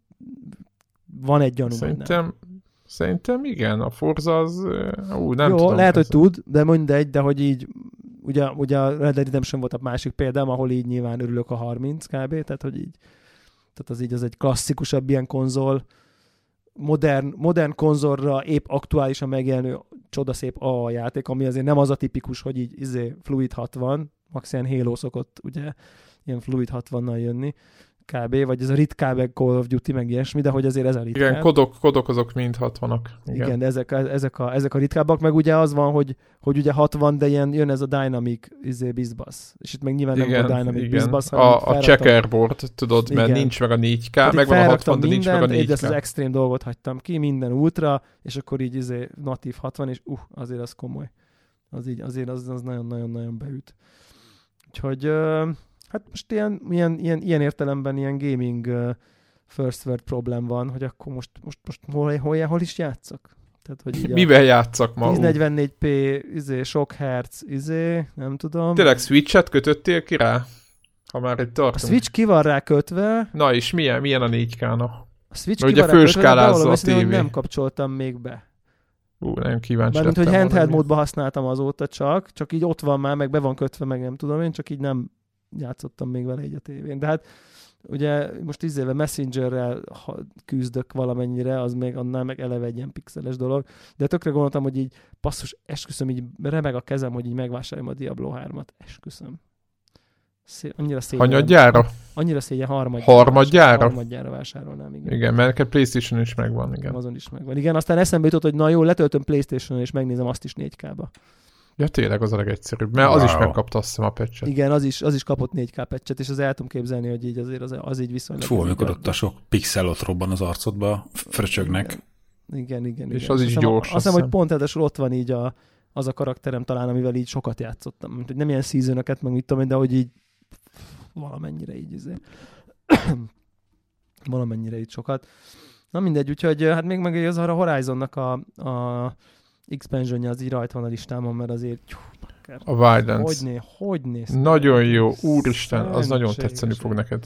Van egy gyanú, nem. Szerintem, igen, a Forza az, ú, nem Jó, tudom. lehet, hogy tud, de mindegy, de hogy így ugye, ugye a Red Dead Redemption volt a másik példám, ahol így nyilván örülök a 30 kb, tehát hogy így tehát az így az egy klasszikusabb ilyen konzol, modern, modern konzolra épp aktuálisan megjelenő csodaszép a játék, ami azért nem az a tipikus, hogy így izé Fluid 60, max ilyen Halo szokott ugye ilyen Fluid 60-nal jönni, kb. vagy ez a ritkább Call of Duty, meg ilyesmi, de hogy azért ez a ritkább. Igen, kodok, kodok azok mind 60-ak. Igen, Igen. De ezek, ezek, a, ezek a ritkábbak, meg ugye az van, hogy, hogy ugye 60, de ilyen jön ez a Dynamic izé, bizbasz. És itt meg nyilván nem igen, a Dynamic igen. bizbasz, hanem A, a checkerboard, tudod, mert Igen. nincs meg a 4K, tehát így meg van a felraktam 60, de nincs meg a mindent, így 4K. ezt az extrém dolgot hagytam ki, minden ultra, és akkor így izé natív 60, és uh, azért az komoly. Az így, azért az, az nagyon-nagyon-nagyon beüt. Úgyhogy ö, hát most ilyen, ilyen, ilyen, ilyen értelemben ilyen gaming ö, first world problém van, hogy akkor most, most, most hol, hol, hol is játszok? Tehát, hogy így a Mivel játszak ma? Ú, 1044p, izé, sok hertz, izé, nem tudom. Tényleg Switch-et kötöttél ki rá? Ha már itt A tartunk. Switch ki van rá kötve, Na és milyen, milyen a 4K-na? a Switch Ugye ki van rá kötve, de a tévé. nem kapcsoltam még be. Ú, nagyon kíváncsi Mármint, hogy handheld módban használtam azóta csak, csak így ott van már, meg be van kötve, meg nem tudom én, csak így nem játszottam még vele így a tévén. De hát ugye most tíz éve Messengerrel küzdök valamennyire, az még annál meg eleve egy ilyen pixeles dolog, de tökre gondoltam, hogy így basszus, esküszöm, így remeg a kezem, hogy így megvásároljam a Diablo 3-at. Esküszöm. Szé- annyira szégyen. Hanyadjára? Annyira szégyen harmadjára. Harmadjára? Harmadjára vásárolnám, igen. Igen, mert neked Playstation is megvan, igen. Azon is megvan. Igen, aztán eszembe jutott, hogy na jó, letöltöm Playstation-on, és megnézem azt is 4K-ba. Ja, tényleg az a legegyszerűbb, mert az is Wow. megkapta azt hiszem a patchet. Igen, az is, az is kapott 4K patchet, és az el tudom képzelni, hogy így azért az, az így viszonylag... Fú, amikor ott a sok pixel ott robban az arcodba, fröcsögnek. Igen, igen, igen. És az is gyors, Azt hiszem, hogy pont ráadásul ott van így a, az a karakterem talán, amivel így sokat játszottam. Nem ilyen seasonöket, meg mit tudom én, de hogy így valamennyire így izé. valamennyire itt sokat. Na mindegy, úgyhogy hát még meg az a Horizonnak a, a expansionja az így rajta van a listámon, mert azért bakker. A Wildlands. hogy, né, hogy néz? Nagyon jó, úristen, az nagyon tetszeni fog neked.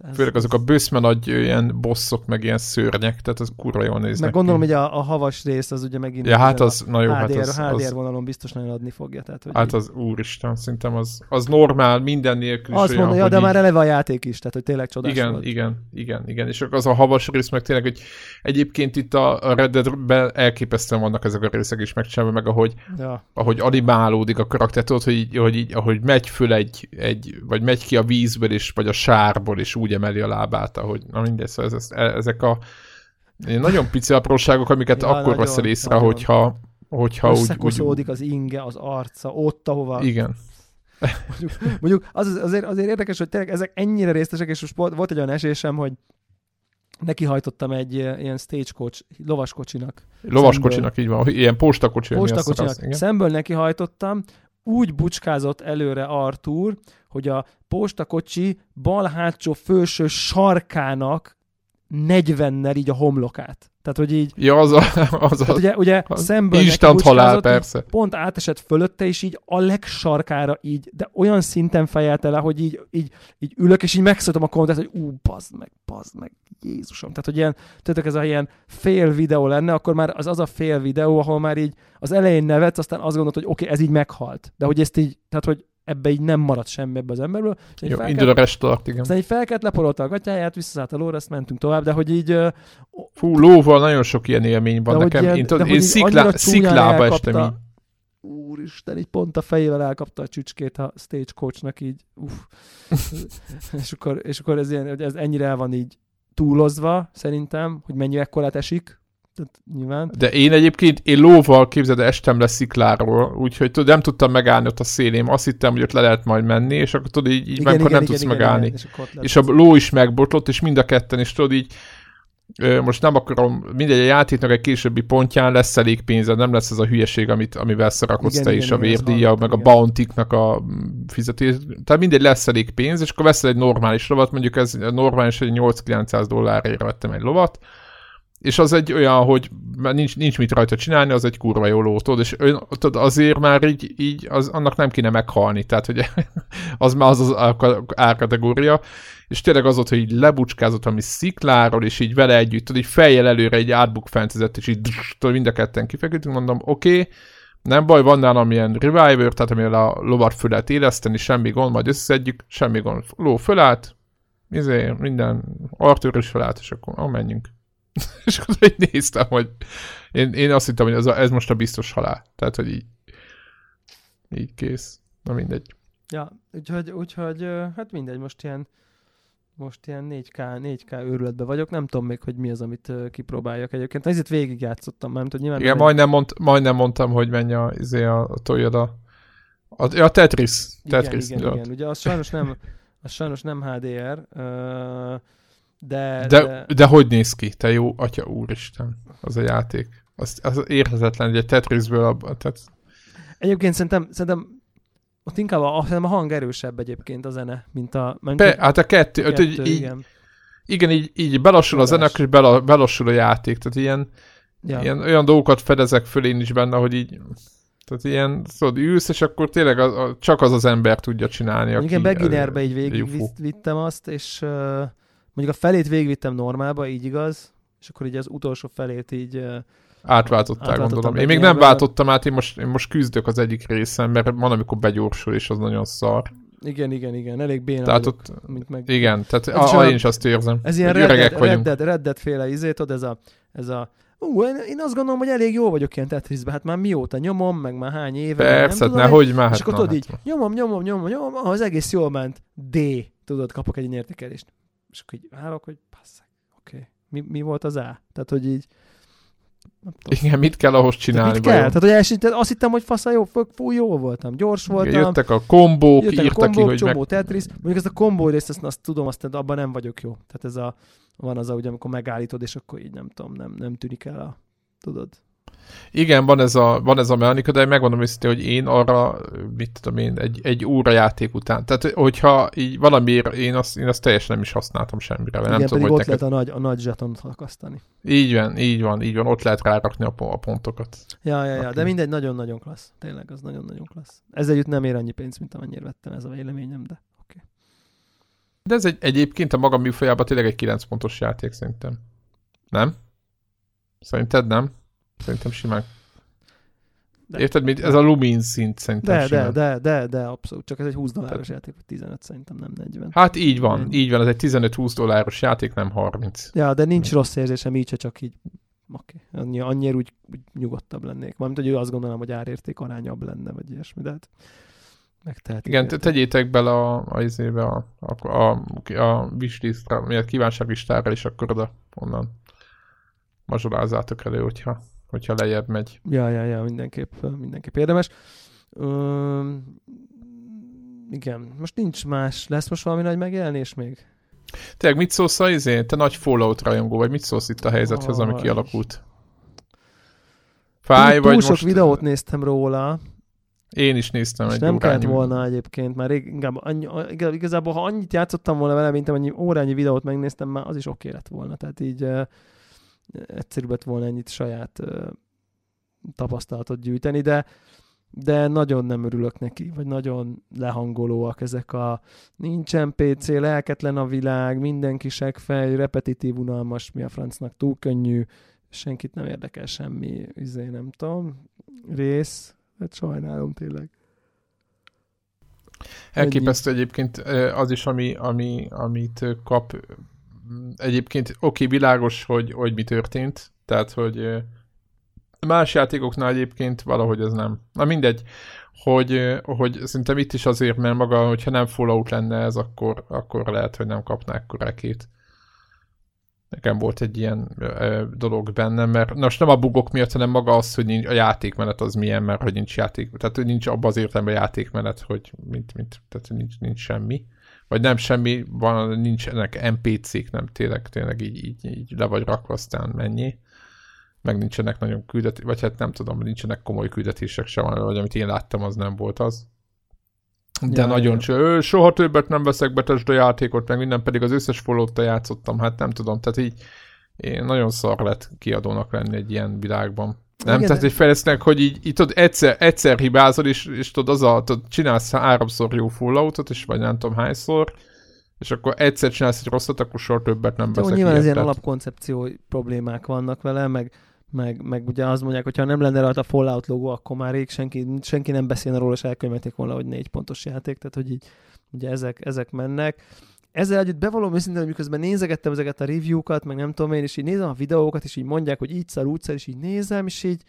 Ez- Főleg azok a bőszme nagy ilyen bosszok, meg ilyen szörnyek, tehát az kurva jól néznek Meg gondolom, ki. hogy a, a havas rész az ugye megint... Ja, hát a az, na jó, hát HDR, az, HDR az, vonalon biztos nagyon adni fogja. Tehát, hogy hát így- az úristen, szerintem az, az normál, minden nélkül is azt olyan, mondja, ja, hogy de így- már eleve a játék is, tehát hogy tényleg csodás igen, volt. igen, igen, igen, és akkor az a havas rész meg tényleg, hogy egyébként itt a a Red Dead-ben elképesztően vannak ezek a részek is megcsinálva, meg ahogy, Ja. ahogy animálódik a karakter, tudod, hogy, így, hogy így, ahogy megy föl egy, egy, vagy megy ki a vízből, és, vagy a sárból, és úgy emeli a lábát, ahogy, na mindegy, szóval ez, ez, ezek a nagyon pici apróságok, amiket Ja, akkor nagyon, veszel észre, nagyon. hogyha, hogyha úgy, úgy, az inge, az arca, ott, ahova... igen. Mondjuk az, az- azért, azért érdekes, hogy tényleg ezek ennyire részletesek, és most volt, egy olyan esésem, hogy nekihajtottam egy ilyen stagecoach, lovaskocsinak. Lovaskocsinak így van, ilyen Postakocsinak. igen. Szemből nekihajtottam, úgy bucskázott előre Artur, hogy a postakocsi bal hátsó felső sarkának 40-nel így a homlokát. Tehát, hogy így, Ja, az a, az tehát a ugye, ugye az szemből instant halál, persze. pont átesett fölötte, és így a legsarkára így, de olyan szinten fejelte le, hogy így, így, így ülök, és így megszóltam a kommentet, hogy ú, bazd meg, bazd meg, Jézusom. Tehát, hogy ilyen, tudjátok, ez a ilyen fél videó lenne, akkor már az az a fél videó, ahol már így az elején nevetsz, aztán azt gondolod, hogy oké, okay, ez így meghalt. De hogy ezt így, tehát, hogy ebbe így nem maradt semmi ebbe az emberből. Jó, fel indul a restart, igen. aztán így felkelt, leporolta a gatyáját, visszaszállt a lóra, ezt mentünk tovább, de hogy így, Fú, lóval nagyon sok ilyen élmény van De nekem. ilyen- én, de én sziklá, sziklába elkapta. estem így. úristen, így pont a fejével elkapta a csücskét a stagecoachnak így, uff. és, akkor, és akkor ez, ilyen, hogy ez ennyire el van így túlozva, szerintem, hogy mennyi ekkorát esik, tehát nyilván. De én egyébként, én lóval képzeld, estem le szikláról, úgyhogy tudod, nem tudtam megállni ott a szélém. Azt hittem, hogy ott le lehet majd menni, és akkor tudod, így, így igen, nem tudsz megállni. és, akkor ott és a ló is megbotlott, és mind a ketten, és tudod így, most nem akarom, mindegy, a játéknak egy későbbi pontján lesz elég pénzed, nem lesz ez a hülyeség, amit, amivel szarakodsz Igen, te igen, is, a igen, vérdíja, meg a igen. bountiknak a fizetés. Tehát mindegy, lesz elég pénz, és akkor veszel egy normális lovat, mondjuk ez a normális, egy 8-900 dollárért vettem egy lovat, és az egy olyan, hogy már nincs, nincs mit rajta csinálni, az egy kurva jó ló, tudod, és tudod, azért már így, így az, annak nem kéne meghalni, tehát hogy az már az az ár- árkategória, és tényleg az ott, hogy így lebucskázott ami szikláról, és így vele együtt, tudod, így fejjel előre egy átbukfentezett, és így tudod, mind a ketten kifeküdtünk, mondom, oké, okay, nem baj, van nálam ilyen reviver, tehát amivel a lovat föl éleszteni, semmi gond, majd összeszedjük, semmi gond. Ló fölállt, izé, minden, Arthur is fölállt, és akkor ah, menjünk. és akkor így néztem, hogy én, én azt hittem, hogy ez, a, ez most a biztos halál. Tehát, hogy így, így kész. Na mindegy. Ja, úgyhogy, úgyhogy hát mindegy, most ilyen most ilyen 4K, 4K őrületben vagyok, nem tudom még, hogy mi az, amit kipróbáljak egyébként. Ezért végig játszottam, mert hogy nyilván... Igen, nem- majdnem, mond, majdnem mondtam, hogy menj a, izé a, a Toyota. A, a Tetris. Tetris. igen, igen, igen, ugye az sajnos nem, az sajnos nem HDR, ö, de, De, de hogy néz ki? Te jó, atya úristen, az a játék. Az, az érthetetlen, hogy egy Tetrisből a, tehát egyébként szerintem, szerintem ott inkább a, szerintem a hang erősebb egyébként a zene, mint a... Mint Be, hát a kettő, kettő, kettő így, igen. igen, így, így belassul a Tudás. zene, és bela, belassul a játék. Tehát ilyen, Ja. ilyen olyan dolgokat fedezek föl én is benne, hogy így tehát ilyen, tudod, ülsz, és akkor tényleg a, a, csak az az ember tudja csinálni, aki... Igen, beginnerbe így végig Jufu. vitt- vittem azt, és uh, mondjuk a felét végigvittem normálba, így igaz, és akkor így az utolsó felét így... Átváltottál, gondolom. Én még nem váltottam át, én most, én most küzdök az egyik részen, mert van, amikor begyorsul, és az nagyon szar. igen, igen, igen, elég béna Tehát vagyok, ott, mint meg... igen, tehát Ez a, a, én is azt érzem. Ez ilyen hogy Red öregek Dead, vagyunk. Red, Dead, Red Dead féle izé, tudod, ez a, ez a Ú, én, én azt gondolom, hogy elég jó vagyok ilyen Tetrisben, hát már mióta nyomom, meg már hány éve, Persze, nem hát tudom, nehogy már. és Hát, akkor tudod hát, így, nyomom, nyomom, nyomom, nyomom, ah, az egész jól ment, D, tudod, kapok egy ilyen értékelést. És akkor így állok, hogy passzak, oké, okay. mi, mi volt az A? Tehát, hogy így, nem tudom. Igen, mit kell ahhoz csinálni? mit kell? vajon? Tehát, hogy els, tehát azt hittem, hogy fasza jó, fú, jó voltam, gyors voltam, Igen, Jöttek a kombók, jöttek a írtak kombók, ki, hogy csomó meg... Tetris. Mondjuk ezt a kombó részt, azt, azt tudom, azt abban nem vagyok jó. Tehát ez a, van az, a, ugye, amikor megállítod, és akkor így nem tudom, nem, nem tűnik el a, tudod. Igen, van ez a, van ez a mechanika, de megmondom őszintén, hogy én arra, mit tudom én, egy, egy óra játék után. Tehát, hogyha így valamiért én azt, én azt teljesen nem is használtam semmire. Igen, nem tudom, ott hogy lehet a nagy, a nagy zsetont akasztani. Így van, így van, így van, ott lehet rárakni a, a pontokat. Ja, ja, ja, de mindegy, nagyon-nagyon klassz. Tényleg, az nagyon-nagyon klassz. Ezzel együtt nem ér annyi pénzt, mint amennyire vettem, ez a véleményem, de oké. De ez egy, egyébként a maga műfajában tényleg egy 9 pontos játék szerintem. Nem? Szerinted nem? Szerintem simán. De. Érted, mint ez a Lumin szint szerintem De, de, simán. de, de, de, abszolút. Csak ez egy 20 dolláros játék, vagy 15 szerintem, nem 40. Hát így van, Ennyi. így van, ez egy 15-20 dolláros játék, nem 30. Ja, de nincs rossz érzésem így, csak így oké. Okay. Annyi, annyira úgy, úgy, nyugodtabb lennék. Mármint, hogy azt gondolom, hogy árérték arányabb lenne, vagy ilyesmi, de hát megtehetik. Igen, te- érted. tegyétek bele a, a, a, a, a, a wishlistra, mi a kívánságlistára, és akkor oda onnan mazsolázzátok elő, hogyha, hogyha lejjebb megy. Ja, ja, ja, mindenképp, mindenképp érdemes. Üm, igen, most nincs más. Lesz most valami nagy megjelenés még? Tényleg mit szólsz a izé? Te nagy Fallout rajongó, vagy mit szólsz itt a helyzethez, ami kialakult? Fáj, túl, vagy túl sok most... videót néztem róla, Én is néztem egy nem kellett volna egyébként, már rég, inkább annyi, igazából, ha annyit játszottam volna vele, mint amennyi órányi videót megnéztem, már az is oké lett volna. Tehát így egyszerűbb lett volna ennyit saját tapasztalatot gyűjteni, de de nagyon nem örülök neki, vagy nagyon lehangolóak ezek a nincsen PC, lelketlen a világ, mindenki segfej, repetitív, unalmas, mi a francnak, túl könnyű, senkit nem érdekel semmi, izé, nem tudom, rész, hát sajnálom tényleg. Elképesztő egyébként az is, ami, ami, amit kap. Egyébként oké, világos, hogy, hogy mi történt, tehát, hogy más játékoknál egyébként valahogy ez nem. Na mindegy, hogy, hogy szerintem itt is azért, mert maga, hogyha nem Fallout lenne ez, akkor, akkor lehet, hogy nem kapnák korekét. Nekem volt egy ilyen ö, dolog bennem, mert most nem a bugok miatt, hanem maga az, hogy nincs, a játékmenet az milyen, mert hogy nincs játék, tehát hogy nincs abban az értelemben játékmenet, hogy mint, mint, tehát nincs, nincs semmi. Vagy nem semmi, van, nincsenek NPC-k, nem tényleg, tényleg így, így, így le vagy rakva, aztán mennyi. Meg nincsenek nagyon küldetés, vagy hát nem tudom, nincsenek komoly küldetések sem, vagy amit én láttam, az nem volt az. De Ja, nagyon cső, soha többet nem veszek Bethesda játékot, meg minden, pedig az összes follow játszottam, hát nem tudom, tehát így én nagyon szar lett kiadónak lenni egy ilyen világban. Nem, Igen, tehát egy fejlesztenek, hogy így, így tudod, egyszer, egyszer hibázol, és, és tudod, az a, tudod, csinálsz háromszor jó falloutot, és vagy nem tudom hányszor, és akkor egyszer csinálsz egy rosszat, akkor soha többet nem Jó, veszek nyilván ez ilyen alapkoncepció problémák vannak vele, meg, meg, meg ugye azt mondják, hogy ha nem lenne rajta a Fallout logó, akkor már rég senki, senki nem beszélne róla, és elkönyvelték volna, hogy négy pontos játék, tehát hogy így ugye ezek, ezek mennek. Ezzel együtt bevallom őszintén, hogy miközben nézegettem ezeket a review-kat, meg nem tudom én, és így nézem a videókat, és így mondják, hogy így szar, úgy szar, és így nézem, és így,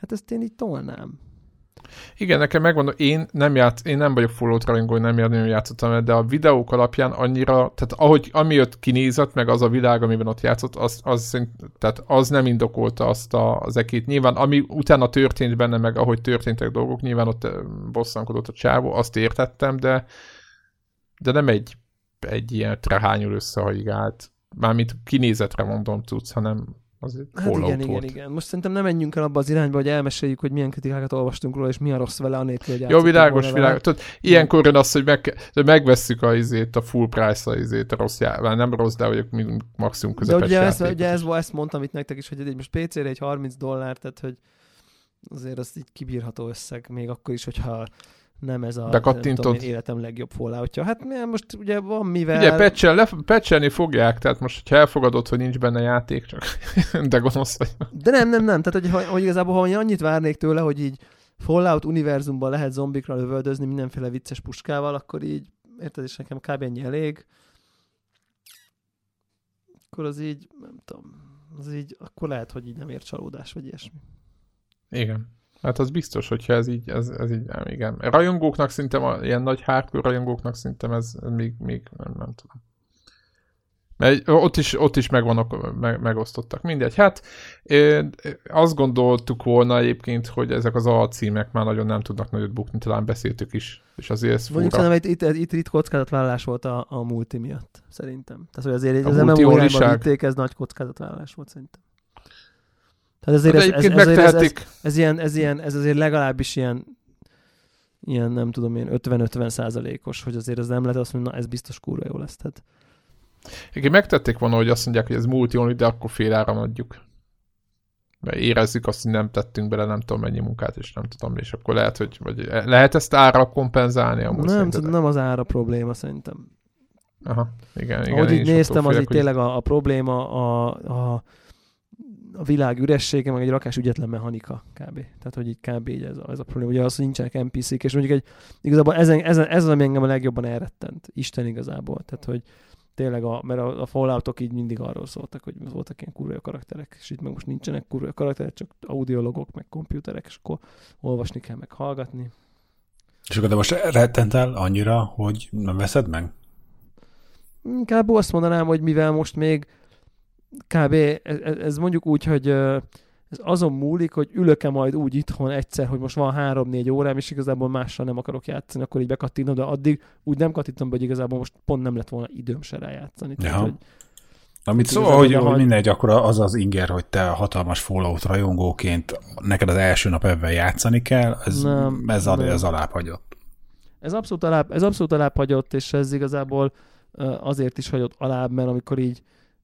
hát ezt én így tolnám. Igen, nekem megmondom, én nem játsz, én nem vagyok Fallout rajongó, én nem nagyon játszottam de a videók alapján annyira, tehát ahogy, ami ott kinézett, meg az a világ, amiben ott játszott, az, az, tehát az nem indokolta azt a, az ekét. Nyilván, ami utána történt benne, meg ahogy történtek dolgok, nyilván ott ö, bosszankodott a csávó, azt értettem, de, de nem egy, egy ilyen trehányul összehajigált, mármint kinézetre mondom tudsz, hanem az egy Hát igen, igen, volt. igen. Most szerintem nem menjünk el abba az irányba, hogy elmeséljük, hogy milyen kritikákat olvastunk róla, és mi a rossz vele, anélkül, hogy Jó, világos, világos. Tudod, ilyenkor jön az, hogy meg, de megvesszük a, izét, a full price-a izét, a rossz já... már nem rossz, de mi maximum De közepes ugye, ezt, játékot ugye ez, ezt mondtam itt nektek is, hogy egy most PC-re egy 30 dollár, tehát hogy azért az így kibírható összeg, még akkor is, hogyha nem ez a nem Bekattintod? tudom, én életem legjobb falloutja. Hát mi- most ugye van mivel... Ugye patchen, le, patchelni fogják, tehát most, hogyha elfogadod, hogy nincs benne játék, csak de gonosz vagy. De nem, nem, nem. Tehát, hogy, hogy, hogy igazából, ha én annyit várnék tőle, hogy így Fallout univerzumban lehet zombikra lövöldözni mindenféle vicces puskával, akkor így, érted, és nekem kb. ennyi elég. Akkor az így, nem tudom, az így, akkor lehet, hogy így nem ér csalódás, vagy ilyesmi. Igen. Hát az biztos, hogyha ez így, ez, ez így, nem, igen. Rajongóknak szerintem, a, ilyen nagy hardcore rajongóknak szerintem ez, még, még nem, nem tudom. Mert ott is, ott is megvannak, meg, megosztottak. Mindegy. Hát ö, azt gondoltuk volna egyébként, hogy ezek az alcímek már nagyon nem tudnak nagyot bukni, talán beszéltük is. És azért ez Mondjuk fura. szerintem itt, itt, itt, itt kockázatvállalás volt a, a multi miatt, szerintem. Tehát, hogy azért A az MMO irányba vitték, ez nagy kockázatvállalás volt szerintem. Tehát ezért De ez, ez, ez, ez, megtehetik. ez, ilyen, ez, ilyen, ez azért legalábbis ilyen ilyen nem tudom én 50-50 százalékos, hogy azért ez nem lehet azt mondani, na ez biztos kurva jó lesz. Tehát Igen, megtették volna, hogy azt mondják, hogy ez multi de akkor fél áram adjuk. Mert érezzük azt, hogy nem tettünk bele nem tudom mennyi munkát, és nem tudom, és akkor lehet, hogy vagy lehet ezt ára kompenzálni amúgy nem, szerintetek? nem az ára probléma szerintem. Aha, igen, igen. Ahogy így néztem, az hogy- tényleg a, a probléma a, a, a világ üressége, meg egy rakás ügyetlen mechanika kb. Tehát, hogy így kb. így ez a, ez a probléma. Ugye az, hogy nincsenek NPC-k, és mondjuk egy, igazából ezen, ezen, ez az, ami engem a legjobban elrettent. Isten igazából. Tehát, hogy tényleg, a, mert a, a Falloutok így mindig arról szóltak, hogy voltak ilyen kurva karakterek, és itt meg most nincsenek kurva karakterek, csak audiologok, meg komputerek, és akkor olvasni kell, meg hallgatni. És akkor de most rettentál annyira, hogy nem veszed meg? Inkább azt mondanám, hogy mivel most még kb. ez, ez mondjuk úgy, hogy ez azon múlik, hogy ülök-e majd úgy itthon egyszer, hogy most van három-négy órám, és igazából mással nem akarok játszani, akkor így bekattintom, de addig úgy nem kattintom be, hogy igazából most pont nem lett volna időm se rájátszani. Tehát, Ja. hogy Amit szóval, hogy, hogy mindegy, akkor az az inger, hogy te hatalmas Fallout rajongóként neked az első nap ebben játszani kell, ez, Nem, ez, al- nem. ez alább hagyott. ez abszolút alább, ez abszolút alább hagyott, és ez igazából azért is hagyott alább, mert amikor így,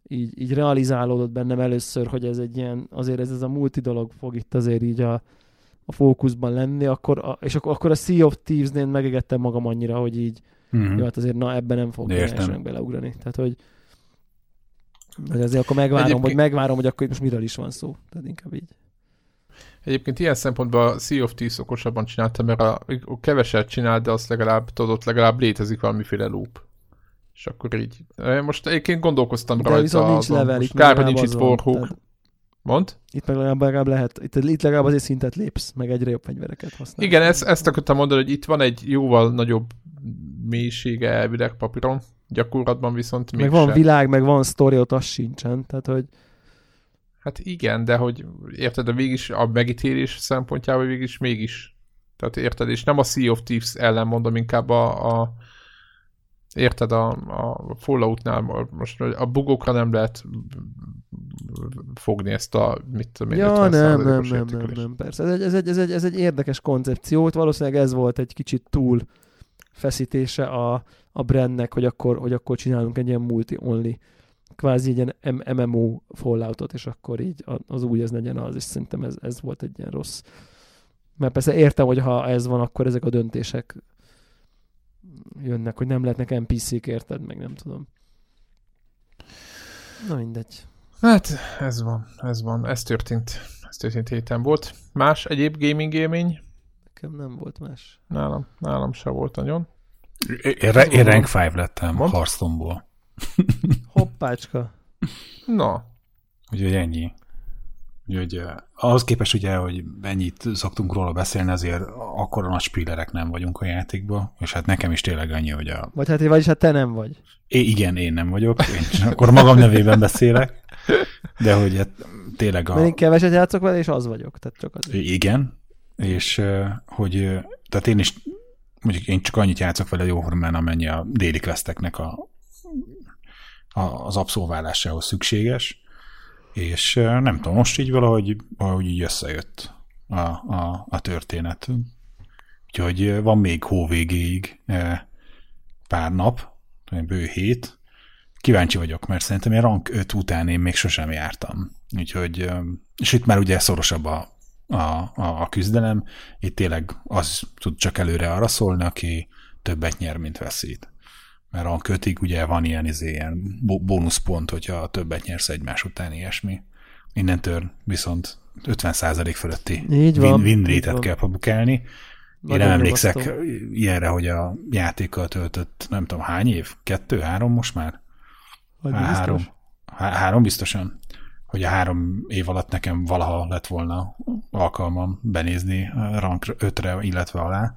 így, így realizálódott bennem először, hogy ez egy ilyen, azért ez, ez a multi dolog fog itt azért így a, a fókuszban lenni, akkor a, és akkor, akkor a Sea of Thieves-nél megegettem magam annyira, hogy így, Mm-hmm. jó, hát azért na ebben nem fog elsőnek beleugrani. Tehát, hogy hogy azért akkor megvárom, Egyébként- hogy megvárom, hogy akkor most miről is van szó. Tehát inkább így. Egyébként ilyen szempontból a Sea of Thieves okosabban csinálta, mert a, a keveset csinál, de azt legalább tudod, legalább létezik valamiféle loop. És akkor így. Most egyébként gondolkoztam De rajta. viszont nincs azon. level, Most itt kár, hogy nincs itt. Tehát Mond? Itt meg legalább, legalább lehet, itt, itt legalább azért szintet lépsz, meg egyre jobb fegyvereket használsz. Igen, ezt, ezt akartam mondani, hogy itt van egy jóval nagyobb mélysége elvileg papíron, gyakorlatban viszont meg mégsem. van világ, meg van sztori, ott az sincsen. Tehát, hogy Hát igen, de hogy érted, de mégis a megítélés szempontjából mégis mégis. Tehát érted, és nem a Sea of Thieves ellen mondom, inkább a, a érted, a, a Falloutnál most a bugokra nem lehet fogni ezt a, mit tudom én, Ja, 50 nem, nem, nem, nem, nem, persze. Ez egy, ez, egy, ez, egy, ez egy érdekes koncepció. Valószínűleg ez volt egy kicsit túl feszítése a, a brandnek, hogy akkor, hogy akkor csinálunk egy ilyen multi-only kvázi egy ilyen MMO Falloutot, és akkor így az új ez legyen az, és szerintem ez, ez volt egy ilyen rossz. Mert persze értem, hogy ha ez van, akkor ezek a döntések jönnek, hogy nem lehetnek NPC-k, érted, meg nem tudom. Na mindegy. Hát, ez van, ez van, ez történt, ez történt héten volt. Más egyéb gaming élmény? Nekem nem volt más. Nálam, nálam se volt nagyon. Én, re- én rank 5 lettem Mondd. Hearthstone-ból. Hoppácska. Na. Úgyhogy ennyi. Úgyhogy eh, ahhoz képest ugye, hogy ennyit szoktunk róla beszélni, azért akkora nagy spillerek nem vagyunk a játékban, és hát nekem is tényleg annyi, hogy a... Vagy hát, vagyis hát te nem vagy. É, igen, én nem vagyok, én akkor magam nevében beszélek, de hogy hát tényleg a... Mert én keveset játszok vele, és az vagyok. Tehát csak az. Igen, és eh, hogy eh, tehát én is mondjuk én csak annyit játszok vele jóformán, amennyi a déli questeknek a, a, az abszolválásához szükséges, és nem tudom, most így valahogy, valahogy így összejött a, a, a történet. Úgyhogy van még hó végéig pár nap, bő hét. Kíváncsi vagyok, mert szerintem én rank 5 után én még sosem jártam. Úgyhogy, és itt már ugye szorosabb a, a, a, a küzdelem, itt tényleg az tud csak előre arra szólni, aki többet nyer, mint veszít. Mert a kötig ugye van ilyen, izé, ilyen bónuszpont, hogyha többet nyersz egymás után, ilyesmi. Innentől viszont 50% fölötti Így van, win, win van. kell publikálni. Én nem emlékszek nyomasztó. ilyenre, hogy a játékkal töltött, nem tudom, hány év? Kettő, három most már? Há- biztos? három. Há- három biztosan. Hogy a három év alatt nekem valaha lett volna alkalmam benézni rank 5-re, illetve alá.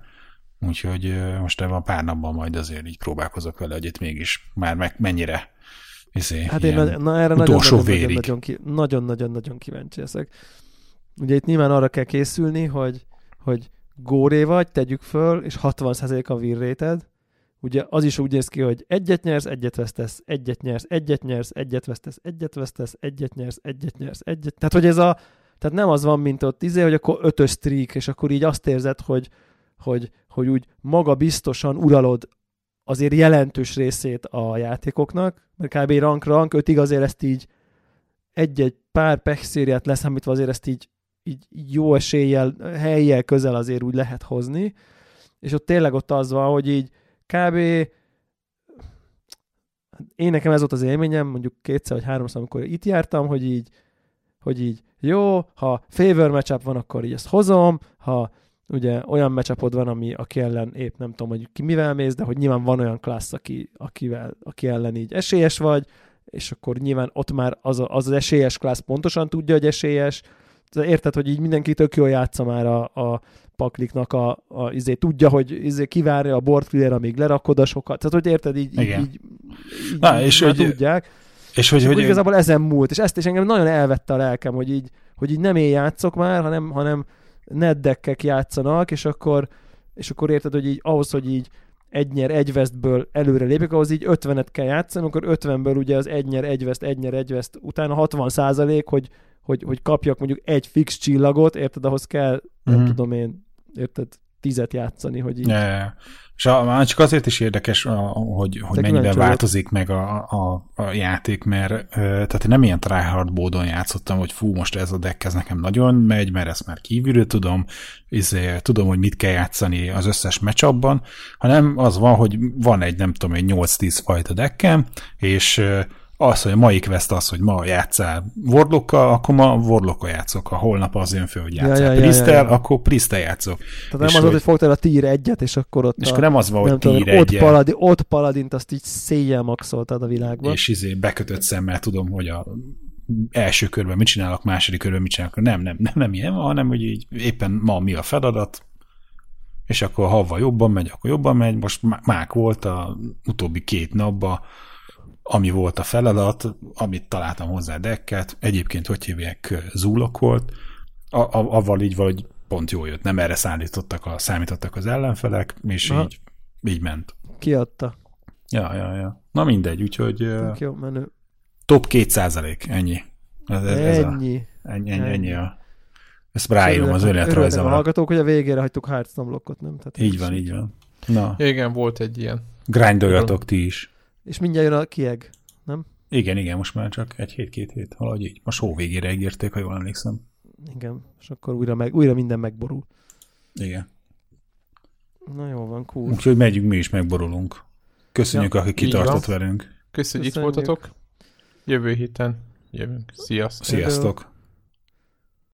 Úgyhogy most ebben a pár napban majd azért így próbálkozok vele, hogy itt mégis már meg mennyire izé, Hát én ilyen na, erre nagyon-nagyon-nagyon vérig. nagyon, ki, nagyon-nagyon-nagyon kíváncsi leszek. Ugye itt nyilván arra kell készülni, hogy, hogy góré vagy, tegyük föl, és 60% a win rate-ed. Ugye az is úgy néz ki, hogy egyet nyersz, egyet vesztesz, egyet nyersz, egyet nyersz, egyet vesztesz, egyet vesztesz, egyet nyersz, egyet nyersz, egyet. Tehát, hogy ez a Tehát nem az van, mint ott izé, hogy akkor ötös streak, és akkor így azt érzed, hogy, hogy, hogy úgy maga biztosan uralod azért jelentős részét a játékoknak, mert kb. rank rank ötig azért ezt így egy-egy pár pech szériát leszámítva azért ezt így, így jó eséllyel, helyjel közel azért úgy lehet hozni, és ott tényleg ott az van, hogy így kb. Én nekem ez volt az élményem, mondjuk kétszer vagy háromszor, amikor itt jártam, hogy így, hogy így jó, ha favor matchup van, akkor így ezt hozom, ha ugye olyan matchupod van, ami, aki ellen épp nem tudom, hogy ki mivel mész, de hogy nyilván van olyan klassz, aki, akivel, aki ellen így esélyes vagy, és akkor nyilván ott már az, a, az, az esélyes klassz pontosan tudja, hogy esélyes, érted, hogy így mindenki tök jól játsza már a, a pakliknak a, a izé, tudja, hogy izé kivárja a clear, amíg lerakod a sokat. Tehát, hogy érted, így, így, így, így Na, és hogy, tudják. És hogy, És hogy hogy igazából ezen múlt, és ezt is engem nagyon elvette a lelkem, hogy így, hogy így nem én játszok már, hanem, hanem netdekkek játszanak, és akkor, és akkor érted, hogy így ahhoz, hogy így egy nyer, egy vesztből előre lépjek, ahhoz így 50-et kell játszani, akkor 50-ből ugye az egy nyer, egy veszt, egy nyer, egy veszt, utána 60 százalék, hogy, hogy, hogy kapjak mondjuk egy fix csillagot, érted, ahhoz kell, nem Mhm. tudom én, érted, tizet játszani, hogy így. Ja. És a, már csak azért is érdekes, a, hogy, hogy vagyok. változik meg a, a, a játék, mert tehát én nem ilyen tryhard módon játszottam, hogy fú, most ez a deck, ez nekem nagyon megy, mert ezt már kívülről tudom, izé, tudom, hogy mit kell játszani az összes matchupban, hanem az van, hogy van egy, nem tudom, egy 8-10 fajta deckem, és az, hogy a mai quest az, hogy ma játszál Warlockkal, akkor ma Warlockkal játszok. Ha holnap az jön föl, hogy játszál ja, ja, ja, Priest-tel, ja, ja. akkor Priest-tel játszok. Tehát nem és az, hogy- hogy fogtál a tier egyet, és akkor ott, És a, akkor nem az van, hogy tudom, tír ott, paladi, ott paladint azt így széjjel maxoltad a világban. és izé bekötött szemmel tudom, hogy a első körben mit csinálok, második körben mit csinálok. Nem, nem, nem, nem ilyen van, hanem hogy így éppen ma mi a feladat, és akkor ha jobban megy, akkor jobban megy. Most má- mák volt a utóbbi két napban, ami volt a feladat, amit találtam hozzá dekket, egyébként hogy hívják, zúlok volt, a, a, avval így valahogy pont jól jött, nem erre szállítottak a, számítottak az ellenfelek, és Aha. így, így ment. Kiadta. Ja, ja, ja. Na mindegy, úgyhogy Tök jó menő. top 2 százalék, ennyi. Ez, ez, ez a, Ennyi. ennyi, ennyi, ennyi Ennyi. a, ezt ráírom az Örülnek a önéletrajzomra. hallgatók, hogy a végére hagytuk Hearthstone blokkot, nem? Tehát Így van, így van. Na, Ja, igen, volt egy ilyen. grindoljatok ti is. És mindjárt jön a kieg. Igen, igen, most már csak egy hét, két hét, valahogy így. Most hó végére ígérték, ha jól emlékszem. Igen, és akkor újra, meg, újra minden megborul. Igen. Na jó van, cool. Úgyhogy megyünk, mi is megborulunk. Köszönjük, ja, aki kitartott van. velünk. Köszönjük, itt voltatok. Jövő héten jövünk. Sziasztok! Sziasztok!